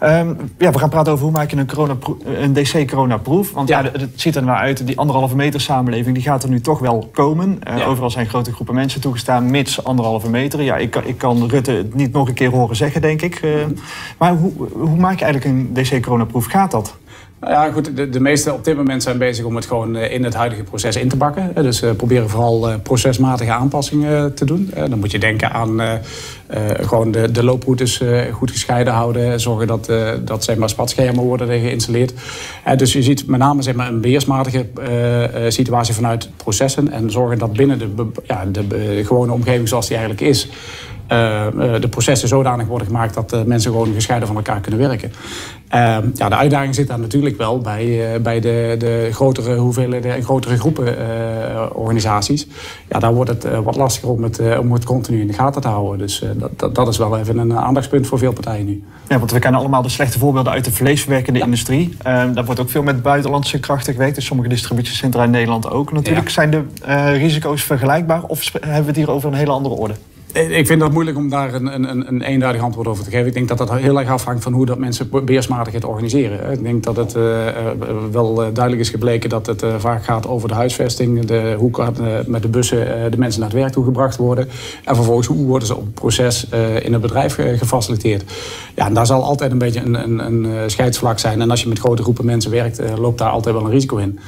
Speaker 1: Um, ja, we gaan praten over hoe maak je een, corona een DC-coronaproef. Want ja. het ziet er nou uit, die anderhalve meter samenleving die gaat er nu toch wel komen. Uh, Overal zijn grote groepen mensen toegestaan, mits anderhalve meter. Ja, ik, ik kan Rutte het niet nog een keer horen zeggen, denk ik. Uh, maar hoe, hoe maak je eigenlijk een DC-coronaproef? Gaat dat?
Speaker 10: Nou ja, goed, de, de meesten op dit moment zijn bezig om het gewoon eh, in het huidige proces in te bakken. Dus uh, proberen vooral procesmatige aanpassingen te doen. dan moet je denken aan gewoon de, de looproutes goed gescheiden houden. Zorgen dat, dat zeg maar, spatschermen worden geïnstalleerd. dus je ziet met name zeg maar, een beheersmatige situatie vanuit processen. En zorgen dat binnen de, ja, de gewone omgeving zoals die eigenlijk is... de processen zodanig worden gemaakt dat mensen gewoon gescheiden van elkaar kunnen werken. Ehm, ja, de uitdaging zit daar natuurlijk wel bij, bij de, de grotere hoeveelheden en grotere groepen organisaties. Ja, daar wordt het wat lastiger om het, om het continu in de gaten te houden. Dus dat, dat, dat, is wel even een aandachtspunt voor veel partijen nu.
Speaker 1: Ja, want we kennen allemaal de slechte voorbeelden uit de vleesverwerkende ja. industrie. Ehm, daar wordt ook veel met buitenlandse krachten gewerkt. Dus sommige distributiecentra in Nederland ook natuurlijk. Zijn de risico's vergelijkbaar of hebben we het hier over een hele andere orde?
Speaker 10: Ik vind dat moeilijk om daar een, een, een eenduidig antwoord over te geven. Ik denk dat dat heel erg afhangt van hoe dat mensen beheersmatig het organiseren. Ik denk dat het uh, wel duidelijk is gebleken dat het vaak gaat over de huisvesting. De, hoe kan met de bussen de mensen naar het werk toe gebracht worden. En vervolgens hoe worden ze op het proces in het bedrijf gefaciliteerd. Ja, en daar zal altijd een beetje een, een, een scheidsvlak zijn. En als je met grote groepen mensen werkt, loopt daar altijd wel een risico in.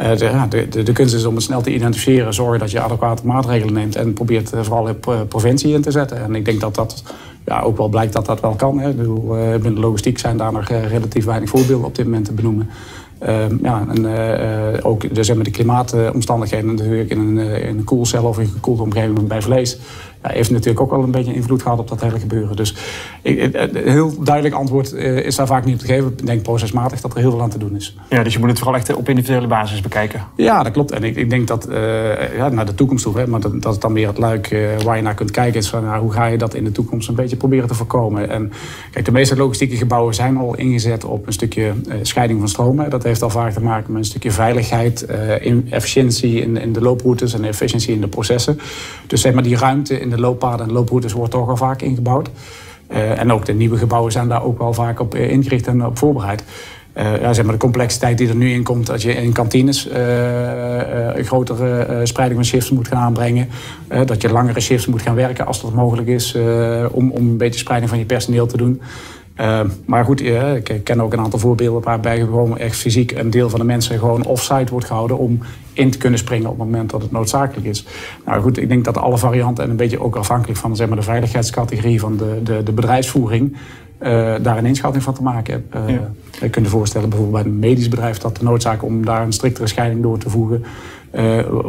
Speaker 10: De, de, de, de, kunst is om het snel te identificeren, zorgen dat je adequate maatregelen neemt en probeert vooral op preventie in te zetten. En ik denk dat dat ja, ook wel blijkt dat dat wel kan. Hè. binnen de logistiek zijn daar nog relatief weinig voorbeelden op dit moment te benoemen. Ehm, ja, en ook maar, de klimaatomstandigheden natuurlijk in een, in een koelcel of in een gekoelde omgeving bij vlees ja, heeft natuurlijk ook wel een beetje invloed gehad op dat hele gebeuren. Dus ik, een heel duidelijk antwoord eh, is daar vaak niet op te geven. Ik denk procesmatig dat er heel veel aan te doen is.
Speaker 1: Ja, dus je moet het vooral echt op individuele basis bekijken.
Speaker 10: Ja, dat klopt. En ik, ik denk dat uh, ja, naar de toekomst toe, hè, maar dat, dat is dan weer het luik uh, waar je naar kunt kijken, is van nou, hoe ga je dat in de toekomst een beetje proberen te voorkomen. En kijk, de meeste logistieke gebouwen zijn al ingezet op een stukje scheiding van stromen. Dat heeft al vaak te maken met een stukje veiligheid, efficiëntie in, in de looproutes en efficiëntie in de processen. Dus zeg maar die ruimte in de looppaden en looproutes wordt toch al vaak ingebouwd. Uh, en ook de nieuwe gebouwen zijn daar ook wel vaak op uh, ingericht en op voorbereid. Uh, ja, zeg maar de complexiteit die er nu in komt, dat je in kantines een grotere spreiding van shifts moet gaan aanbrengen. dat je langere shifts moet gaan werken als dat mogelijk is, om, om een beetje spreiding van je personeel te doen. Uh, maar goed, uh, ik ken ook een aantal voorbeelden waarbij gewoon echt fysiek een deel van de mensen gewoon offsite wordt gehouden om in te kunnen springen op het moment dat het noodzakelijk is. Nou goed, ik denk dat alle varianten en een beetje ook afhankelijk van zeg maar, de veiligheidscategorie van de, de, de bedrijfsvoering uh, daar een inschatting van te maken heb. Uh, ja. Je kunt je voorstellen bijvoorbeeld bij een medisch bedrijf dat de noodzaak om daar een striktere scheiding door te voegen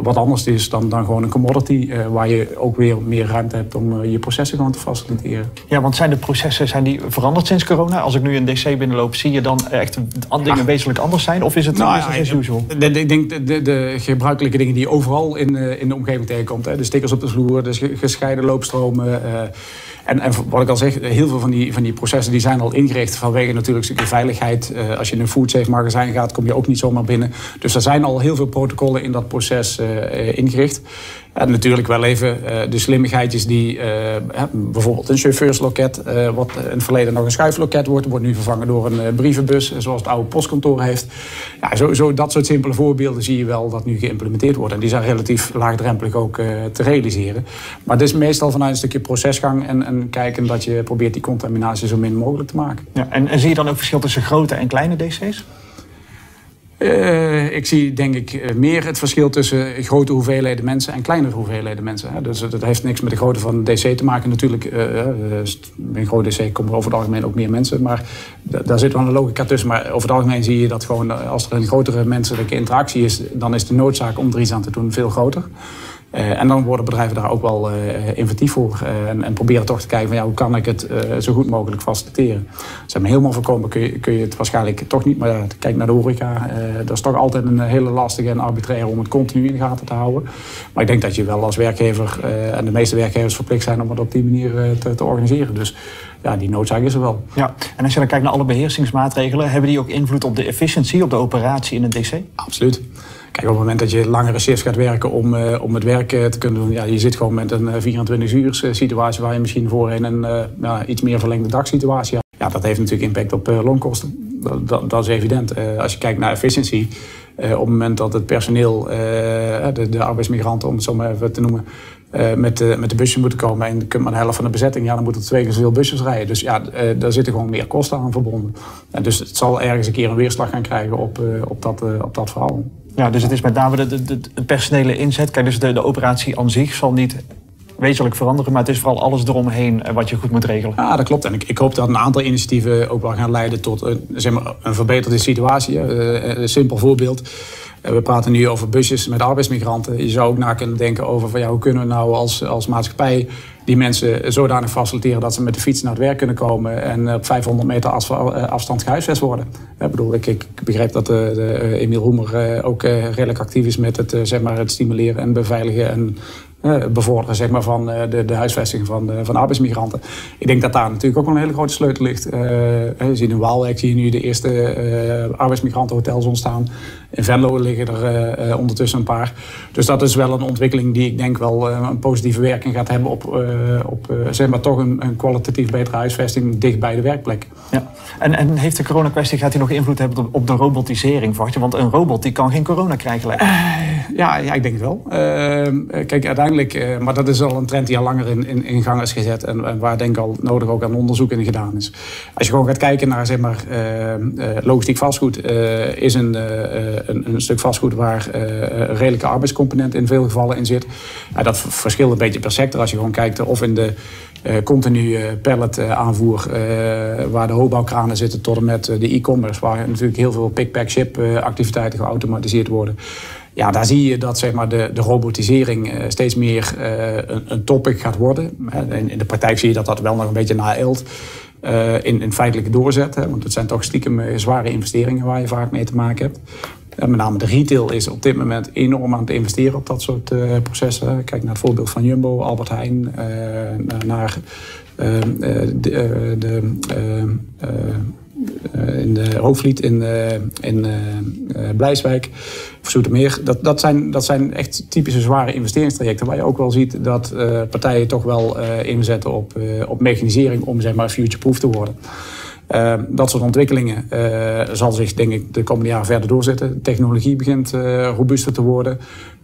Speaker 10: wat anders is dan, dan gewoon een commodity, uh, waar je ook weer meer ruimte hebt om uh, je processen gewoon te faciliteren.
Speaker 1: Ja, want zijn de processen zijn die veranderd sinds corona? Als ik nu een DC binnenloop, zie je dan echt dingen wezenlijk anders zijn? Of is het nou, business as usual?
Speaker 10: Ik denk de, de, de, gebruikelijke dingen die je overal in, in de omgeving tegenkomt. Hè, de stickers op de vloer, de gescheiden loopstromen en, wat ik al zeg, heel veel van die, van die processen die zijn al ingericht vanwege natuurlijk een veiligheid. Uh, als je in een foodsafe magazijn gaat, kom je ook niet zomaar binnen. Dus er zijn al heel veel protocollen in dat proces uh, ingericht. Natuurlijk wel even uh, de slimmigheidjes die uh, bijvoorbeeld een chauffeursloket, uh, wat in het verleden nog een schuifloket wordt, wordt nu vervangen door een brievenbus, zoals het oude postkantoor heeft. Ja, zo, zo, dat soort simpele voorbeelden zie je wel dat nu geïmplementeerd wordt. En die zijn relatief laagdrempelig ook te realiseren. Maar het is meestal vanuit een stukje procesgang en, en kijken dat je probeert die contaminatie zo min mogelijk te maken.
Speaker 1: Ja, en, en zie je dan ook verschil tussen grote en kleine DC's?
Speaker 10: Uh, ik zie denk ik meer het verschil tussen grote hoeveelheden mensen en kleinere hoeveelheden mensen. Hè. Dus dat heeft niks met de grootte van DC te maken. Natuurlijk, uh, bij een groot DC komen er over het algemeen ook meer mensen. Maar daar zit wel een logica tussen. Maar over het algemeen zie je dat gewoon als er een grotere menselijke interactie is, dan is de noodzaak om er iets aan te doen veel groter. Uh, en dan worden bedrijven daar ook wel uh, inventief voor. Uh, en, en, proberen toch te kijken van ja, hoe kan ik het zo goed mogelijk faciliteren. Zeg maar, helemaal voorkomen kun je, kun je het waarschijnlijk toch niet. Maar kijk naar de horeca. dat is toch altijd een hele lastige en arbitraire om het continu in de gaten te houden. Maar ik denk dat je wel als werkgever, en de meeste werkgevers verplicht zijn om het op die manier te, te organiseren. Dus ja, die noodzaak is er wel.
Speaker 1: Ja, en als je dan kijkt naar alle beheersingsmaatregelen, hebben die ook invloed op de efficiëntie, op de operatie in het DC?
Speaker 10: Absoluut. Kijk, op het moment dat je langere shifts gaat werken om, uh, om het werk uh, te kunnen doen, ja, je zit gewoon met een 24 uur situatie waar je misschien voorheen een iets meer verlengde dagsituatie had. Ja, dat heeft natuurlijk impact op loonkosten. Dat, dat, dat, is evident. als je kijkt naar efficiëntie, op het moment dat het personeel, de, de arbeidsmigranten om het zo maar even te noemen, met, de, met de busjes moeten komen. En je kunt maar de helft van de bezetting, ja, dan moeten er twee keer zoveel busjes rijden. Dus ja, daar zitten gewoon meer kosten aan verbonden. En dus het zal ergens een keer een weerslag gaan krijgen op, op, dat, op dat verhaal.
Speaker 1: Ja, dus het is met name de, personele inzet. Kijk, dus de, operatie aan zich zal niet wezenlijk veranderen, maar het is vooral alles eromheen wat je goed moet regelen.
Speaker 10: Ja, dat klopt. En ik, ik hoop dat een aantal initiatieven ook wel gaan leiden tot een, zeg maar, een verbeterde situatie. Een simpel voorbeeld. We praten nu over busjes met arbeidsmigranten. Je zou ook na kunnen denken over van, ja, hoe kunnen we nou als, als maatschappij die mensen zodanig faciliteren dat ze met de fiets naar het werk kunnen komen en op 500 meter afstand gehuisvest worden. Ik bedoel, ik, ik begrijp dat de, de Emiel Roemer ook redelijk actief is met het, zeg maar, het stimuleren en beveiligen en uh, bevorderen zeg maar, van uh, de, de huisvesting van, uh, van arbeidsmigranten. Ik denk dat daar natuurlijk ook een hele grote sleutel ligt. je ziet in Waalwijk je nu de eerste arbeidsmigrantenhotels ontstaan. In Venlo liggen er ondertussen een paar. Dus dat is wel een ontwikkeling die ik denk wel een positieve werking gaat hebben op, op zeg maar, toch een, een, kwalitatief betere huisvesting dicht bij de werkplek.
Speaker 1: Ja. En, en heeft de coronakwestie gaat die nog invloed hebben op, op de robotisering, verwacht je? Want een robot die kan geen corona krijgen.
Speaker 10: ja, ja, ik denk wel. Ehm, kijk, uiteindelijk maar dat is al een trend die al langer in, in, in gang is gezet en, en, waar denk ik al nodig ook aan onderzoek in gedaan is. Als je gewoon gaat kijken naar zeg maar, uh, logistiek vastgoed, is een, een, een, stuk vastgoed waar een redelijke arbeidscomponent in veel gevallen in zit. dat verschilt een beetje per sector. Als je gewoon kijkt of in de continu pallet aanvoer, waar de hoogbouwkranen zitten, tot en met de e-commerce, waar natuurlijk heel veel pick-pack-ship activiteiten geautomatiseerd worden. Ja, daar zie je dat zeg maar, de, de robotisering steeds meer een, een, topic gaat worden. In, in, de praktijk zie je dat dat wel nog een beetje naeilt uh, in, in feitelijke doorzet. Hè, want het zijn toch stiekem zware investeringen waar je vaak mee te maken hebt. En met name de retail is op dit moment enorm aan het investeren op dat soort processen. Kijk naar het voorbeeld van Jumbo, Albert Heijn, naar de, de in de Hoofdvliet, in, in Blijswijk of Zoetermeer. Dat, dat, zijn, dat zijn echt typische zware investeringstrajecten waar je ook wel ziet dat partijen toch wel inzetten op, op mechanisering om zeg maar future-proof te worden. Dat soort ontwikkelingen zal zich denk ik de komende jaren verder doorzetten. Technologie begint robuuster te worden.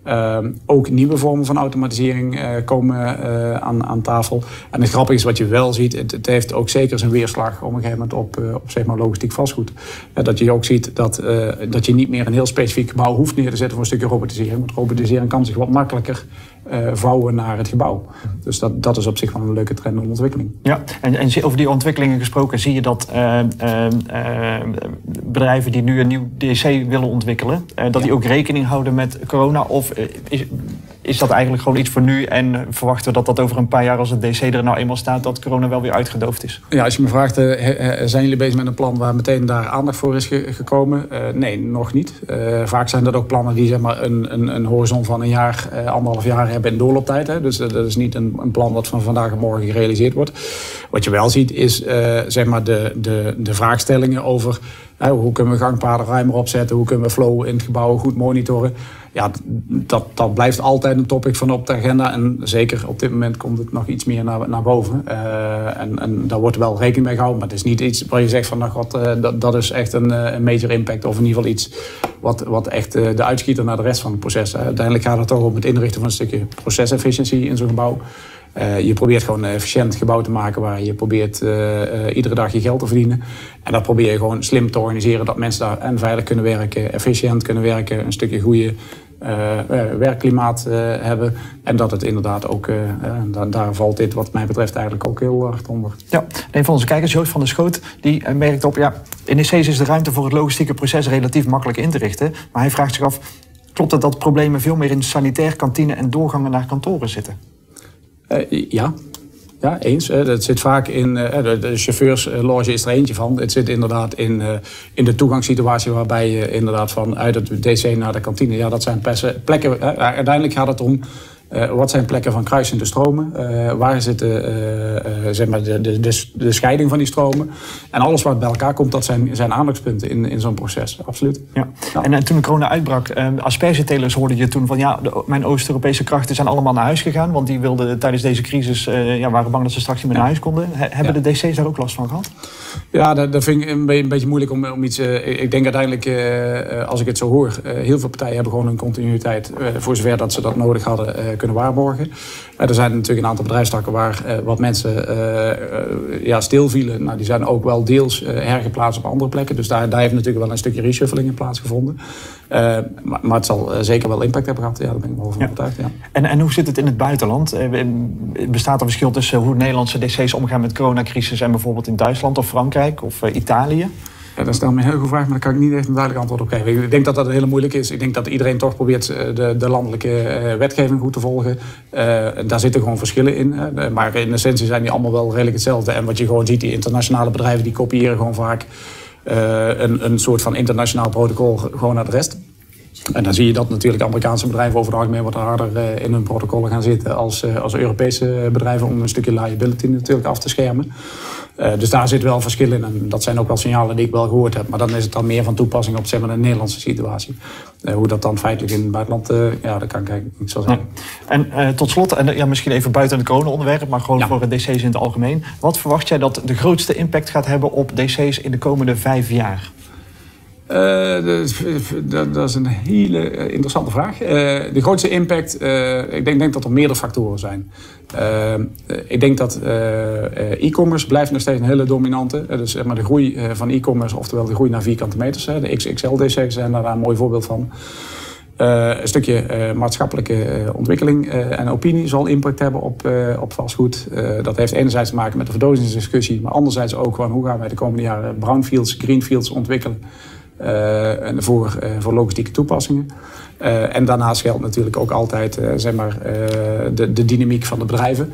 Speaker 10: Uh, ook nieuwe vormen van automatisering uh, komen aan, aan, tafel. En het grappige is wat je wel ziet, het, heeft ook zeker zijn weerslag op een gegeven moment op, op zeg maar logistiek vastgoed. dat je ook ziet dat, dat je niet meer een heel specifiek gebouw hoeft neer te zetten voor een stukje robotisering. Want robotisering kan zich wat makkelijker vouwen naar het gebouw. Dus dat, dat is op zich wel een leuke trend en ontwikkeling.
Speaker 1: Ja, en, en over die ontwikkelingen gesproken, zie je dat bedrijven die nu een nieuw DC willen ontwikkelen, dat ja. die ook rekening houden met corona? Of is, is dat eigenlijk gewoon iets voor nu en verwachten we dat dat over een paar jaar als het DC er nou eenmaal staat, dat corona wel weer uitgedoofd is?
Speaker 10: Ja, als je me vraagt, uh, zijn jullie bezig met een plan waar meteen daar aandacht voor is gekomen? Uh, nee, nog niet. Uh, vaak zijn dat ook plannen die zeg maar, een, een, een horizon van een jaar, anderhalf jaar hebben in doorlooptijd. Hè? Dus dat is niet een, een, plan wat van vandaag op morgen gerealiseerd wordt. Wat je wel ziet is zeg maar de, de, de vraagstellingen over hoe kunnen we gangpaden ruimer opzetten? Hoe kunnen we flow in het gebouw goed monitoren? Ja, dat, dat blijft altijd een topic van op de agenda. En zeker op dit moment komt het nog iets meer naar, naar boven. Uh, en, en daar wordt wel rekening mee gehouden. Maar het is niet iets waar je zegt van nou god, uh, dat, dat is echt een, een major impact. Of in ieder geval iets wat, wat echt de uitschieter naar de rest van het proces. Uiteindelijk gaat het toch om het inrichten van een stukje procesefficiëntie in zo'n gebouw. Je probeert gewoon een efficiënt gebouw te maken waar je probeert iedere dag je geld te verdienen. En dat probeer je gewoon slim te organiseren dat mensen daar en veilig kunnen werken, efficiënt kunnen werken, een stukje goede werkklimaat hebben. En dat het inderdaad ook, daar, valt dit wat mij betreft eigenlijk ook heel hard onder.
Speaker 1: Ja, een van onze kijkers, Joost van der Schoot, die merkt op... ja, in IC's is de ruimte voor het logistieke proces relatief makkelijk in te richten. Maar hij vraagt zich af, klopt het dat problemen veel meer in sanitair, kantine en doorgangen naar kantoren zitten?
Speaker 10: Ja, ja, eens. Het zit vaak in, de chauffeursloge is er eentje van. Het zit inderdaad in, in de toegangssituatie waarbij je inderdaad van uit het DC naar de kantine... Ja, dat zijn plekken... Uiteindelijk gaat het om uh, wat zijn plekken van kruisende stromen? Uh, waar zitten uh, zeg maar de, de, de, de, scheiding van die stromen? En alles wat bij elkaar komt, dat zijn, zijn aandachtspunten in, in zo'n proces. Absoluut.
Speaker 1: Ja. En, toen de corona uitbrak, aspergetelers hoorde je toen van... ja, mijn Oost-Europese krachten zijn allemaal naar huis gegaan... want die wilden tijdens deze crisis, ja, waren bang dat ze straks niet meer naar huis konden. hebben de DC's daar ook last van gehad?
Speaker 10: Ja, dat, dat vind ik een, een beetje moeilijk om, om iets... ik denk uiteindelijk, als ik het zo hoor... heel veel partijen hebben gewoon een continuïteit... voor zover dat ze dat nodig hadden kunnen waarborgen. er zijn natuurlijk een aantal bedrijfstakken waar eh, wat mensen eh, eh, ja, stilvielen. Nou, die zijn ook wel deels hergeplaatst op andere plekken. Dus daar, daar heeft natuurlijk wel een stukje reshuffling in plaatsgevonden. Uh, maar, maar, het zal zeker wel impact hebben gehad. Ja, daar ben ik wel van overtuigd. Ja.
Speaker 1: En, en hoe zit het in het buitenland? Bestaat er verschil tussen hoe Nederlandse DC's omgaan met coronacrisis en bijvoorbeeld in Duitsland of Frankrijk of Italië?
Speaker 10: Dat is dan een heel goede vraag, maar daar kan ik niet echt een duidelijk antwoord op geven. Ik denk dat dat hele moeilijk is. Ik denk dat iedereen toch probeert eh, de, de landelijke eh, wetgeving goed te volgen. Uh, daar zitten gewoon verschillen in. maar in essentie zijn die allemaal wel redelijk hetzelfde. En wat je gewoon ziet, die internationale bedrijven die kopiëren gewoon vaak een, een soort van internationaal protocol gewoon naar de rest. En dan zie je dat natuurlijk Amerikaanse bedrijven over het algemeen wat harder in hun protocollen gaan zitten als, als Europese bedrijven om een stukje liability natuurlijk af te schermen. Uh, dus daar zit wel verschil in. En dat zijn ook wel signalen die ik wel gehoord heb. Maar dan is het dan meer van toepassing op zeg maar, de Nederlandse situatie. Uh, hoe dat dan feitelijk in het buitenland, uh, ja, dat kan ik eigenlijk niet zo zeggen.
Speaker 1: Ja. En tot slot, en ja, misschien even buiten het corona-onderwerp, maar gewoon ja. voor DC's in het algemeen. Wat verwacht jij dat de grootste impact gaat hebben op DC's in de komende vijf jaar?
Speaker 10: Uh, dat, dat, is een hele interessante vraag. Uh, de grootste impact, ik denk, denk, dat er meerdere factoren zijn. ik denk dat e-commerce blijft nog steeds een hele dominante. dus zeg maar de groei van e-commerce, oftewel de groei naar vierkante meters. de XXL-DC's zijn daar een mooi voorbeeld van. een stukje maatschappelijke ontwikkeling en opinie zal impact hebben op, op vastgoed. dat heeft enerzijds te maken met de verdodigingsdiscussie, maar anderzijds ook gewoon hoe gaan wij de komende jaren brownfields, greenfields ontwikkelen. Uh, voor, uh, voor logistieke toepassingen. Uh, en daarnaast geldt natuurlijk ook altijd zeg maar, de, de dynamiek van de bedrijven.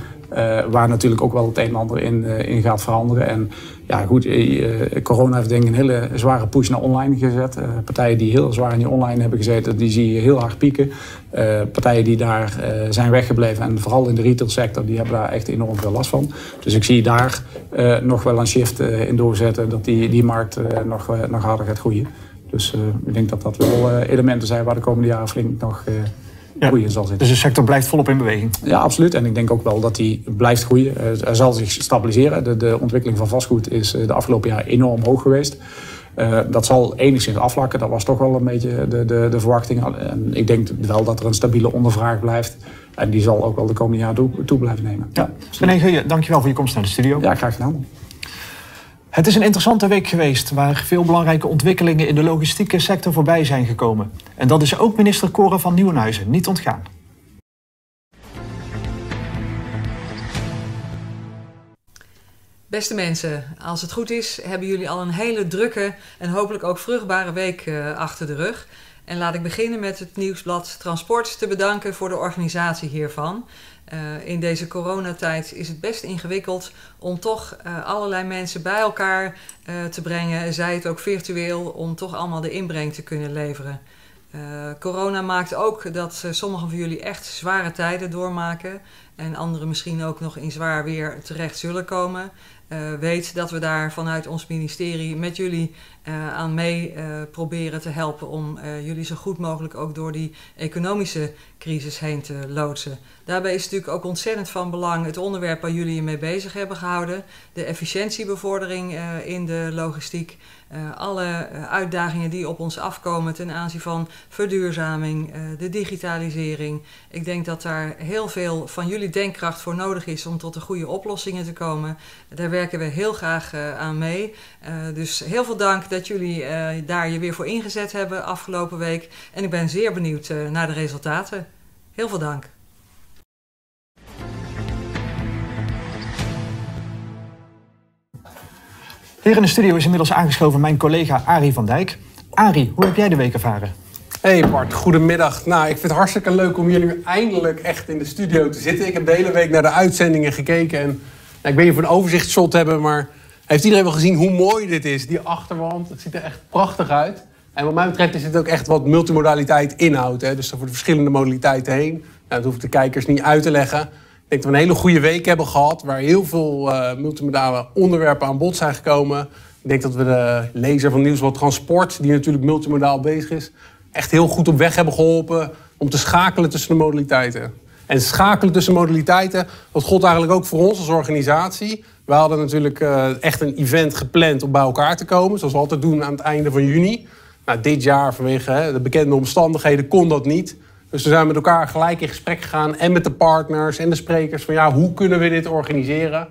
Speaker 10: waar natuurlijk ook wel het een en ander in, in gaat veranderen. En ja, goed, corona heeft denk ik een hele zware push naar online gezet. partijen die heel zwaar in die online hebben gezeten, die zie je heel hard pieken. partijen die daar zijn weggebleven en vooral in de retailsector, die hebben daar echt enorm veel last van. Dus ik zie daar nog wel een shift in doorzetten, dat die, die markt nog, nog harder gaat groeien. Dus uh, ik denk dat dat wel uh, elementen zijn waar de komende jaren flink nog uh, ja. groeien zal zitten.
Speaker 1: Dus de sector blijft volop in beweging?
Speaker 10: Ja, absoluut. En ik denk ook wel dat die blijft groeien. er zal zich stabiliseren. De, de, ontwikkeling van vastgoed is de afgelopen jaar enorm hoog geweest. dat zal enigszins afvlakken. Dat was toch wel een beetje de, de, de verwachting. En ik denk wel dat er een stabiele ondervraag blijft. En die zal ook wel de komende jaren toe, toe blijven nemen.
Speaker 1: Ja. René dankjewel voor je komst naar de studio.
Speaker 10: Ja, graag gedaan.
Speaker 1: Het is een interessante week geweest waar veel belangrijke ontwikkelingen in de logistieke sector voorbij zijn gekomen. En dat is ook minister Cora van Nieuwenhuizen niet ontgaan.
Speaker 11: Beste mensen, als het goed is, hebben jullie al een hele drukke en hopelijk ook vruchtbare week uh, achter de rug. En laat ik beginnen met het nieuwsblad Transport te bedanken voor de organisatie hiervan. Uh, in deze coronatijd is het best ingewikkeld om toch uh, allerlei mensen bij elkaar uh, te brengen, zij het ook virtueel, om toch allemaal de inbreng te kunnen leveren. corona maakt ook dat sommigen van jullie echt zware tijden doormaken en anderen misschien ook nog in zwaar weer terecht zullen komen. Weet dat we daar vanuit ons ministerie met jullie aan mee proberen te helpen om jullie zo goed mogelijk ook door die economische crisis heen te loodsen. Daarbij is natuurlijk ook ontzettend van belang het onderwerp waar jullie je mee bezig hebben gehouden. De efficiëntiebevordering in de logistiek. Uh, alle uh, uitdagingen die op ons afkomen ten aanzien van verduurzaming, uh, de digitalisering. Ik denk dat daar heel veel van jullie denkkracht voor nodig is om tot de goede oplossingen te komen. Daar werken we heel graag aan mee. dus heel veel dank dat jullie daar je weer voor ingezet hebben afgelopen week. En ik ben zeer benieuwd naar de resultaten. Heel veel dank.
Speaker 1: Hier in de studio is inmiddels aangeschoven mijn collega Arie van Dijk. Arie, hoe heb jij de week ervaren?
Speaker 12: Hey Bart, goedemiddag. Nou, ik vind het hartstikke leuk om jullie eindelijk echt in de studio te zitten. Ik heb de hele week naar de uitzendingen gekeken en nou, ik niet of we een overzichtsshot hebben, maar heeft iedereen wel gezien hoe mooi dit is? Die achterwand, het ziet er echt prachtig uit. En wat mij betreft is dit ook echt wat multimodaliteit inhoudt. Hè? Dus voor de verschillende modaliteiten heen. Nou, dat hoef ik de kijkers niet uit te leggen. Denk dat we een hele goede week hebben gehad, waar heel veel uh, multimodale onderwerpen aan bod zijn gekomen. Ik denk dat we de lezer van Nieuwsblad Transport, die natuurlijk multimodaal bezig is, echt heel goed op weg hebben geholpen om te schakelen tussen de modaliteiten. En schakelen tussen modaliteiten, dat gold eigenlijk ook voor ons als organisatie. We hadden natuurlijk uh, echt een event gepland om bij elkaar te komen, zoals we altijd doen aan het einde van juni. Nou, dit jaar vanwege de bekende omstandigheden kon dat niet. Dus we zijn met elkaar gelijk in gesprek gegaan en met de partners en de sprekers van ja, hoe kunnen we dit organiseren?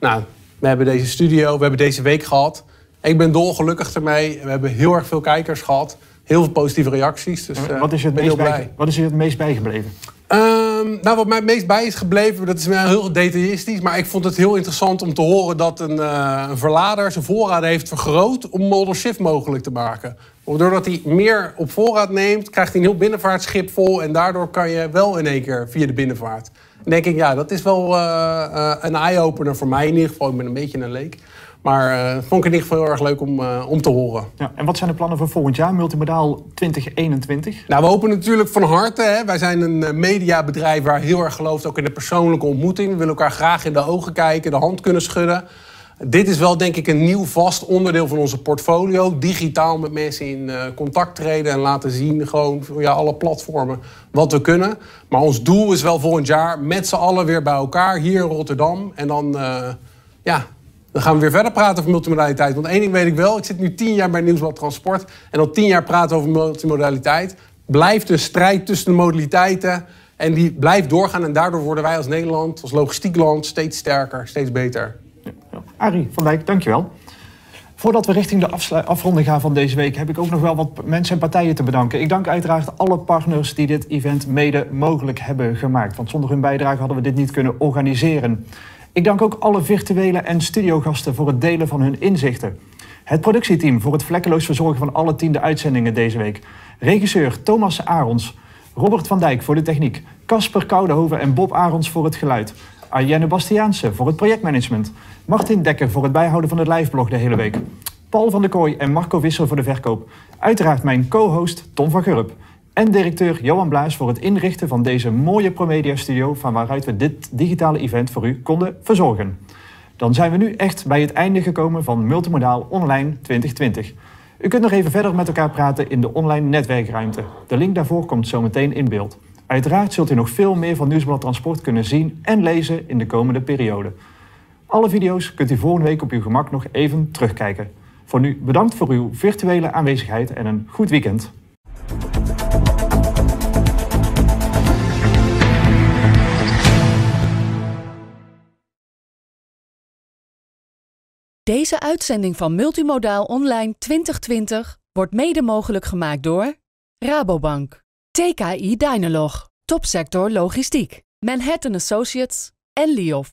Speaker 12: Nou, we hebben deze studio, we hebben deze week gehad. Ik ben dolgelukkig ermee. We hebben heel erg veel kijkers gehad. Heel veel positieve reacties. Dus,
Speaker 1: uh, wat, is het meest bij, wat is er het meest bijgebleven?
Speaker 12: Um, nou, wat mij het meest bij is gebleven, dat is heel detailistisch. Maar ik vond het heel interessant om te horen dat een, uh, een verlader zijn voorraden heeft vergroot om model shift mogelijk te maken. Doordat hij meer op voorraad neemt, krijgt hij een heel binnenvaartschip vol. En daardoor kan je wel in één keer via de binnenvaart. Dan denk ik, ja, dat is wel uh, uh, een eye-opener voor mij in ieder geval. Ik ben een beetje een leek. Maar uh, vond ik in ieder geval heel erg leuk om, uh, om te horen.
Speaker 1: Ja, en wat zijn de plannen voor volgend jaar, Multimodaal 2021?
Speaker 12: Nou, we hopen natuurlijk van harte. Hè. Wij zijn een mediabedrijf waar heel erg gelooft ook in de persoonlijke ontmoeting. We willen elkaar graag in de ogen kijken, de hand kunnen schudden. Dit is wel denk ik een nieuw vast onderdeel van onze portfolio. Digitaal met mensen in uh, contact treden en laten zien gewoon ja, alle platformen wat we kunnen. Maar ons doel is wel volgend jaar met z'n allen weer bij elkaar hier in Rotterdam. En dan, uh, ja, dan gaan we weer verder praten over multimodaliteit. Want één ding weet ik wel, ik zit nu tien jaar bij Nieuwsblad Transport. En al tien jaar praten over multimodaliteit. Blijft een strijd tussen de modaliteiten. En die blijft doorgaan. En daardoor worden wij als Nederland, als logistiek land, steeds sterker, steeds beter.
Speaker 1: Arie van Dijk, dankjewel. Voordat we richting de afronding gaan van deze week, heb ik ook nog wel wat mensen en partijen te bedanken. Ik dank uiteraard alle partners die dit event mede mogelijk hebben gemaakt. Want zonder hun bijdrage hadden we dit niet kunnen organiseren. Ik dank ook alle virtuele en studiogasten voor het delen van hun inzichten. Het productieteam voor het vlekkeloos verzorgen van alle tiende uitzendingen deze week. Regisseur Thomas Arons. Robert van Dijk voor de techniek. Casper Koudehoven en Bob Arons voor het geluid. Arjenne Bastiaanse voor het projectmanagement. Martin Dekker voor het bijhouden van het liveblog de hele week. Paul van der Kooi en Marco Visser voor de verkoop. Uiteraard mijn co-host Tom van Gurp. En directeur Johan Blaas voor het inrichten van deze mooie Promedia studio... van waaruit we dit digitale event voor u konden verzorgen. Dan zijn we nu echt bij het einde gekomen van Multimodaal Online 2020. U kunt nog even verder met elkaar praten in de online netwerkruimte. De link daarvoor komt zometeen in beeld. Uiteraard zult u nog veel meer van Nieuwsblad Transport kunnen zien en lezen in de komende periode. Alle video's kunt u volgende week op uw gemak nog even terugkijken. Voor nu bedankt voor uw virtuele aanwezigheid en een goed weekend.
Speaker 2: Deze uitzending van Multimodaal Online 2020 wordt mede mogelijk gemaakt door Rabobank, TKI Dynalog, Topsector Logistiek, Manhattan Associates en Liof.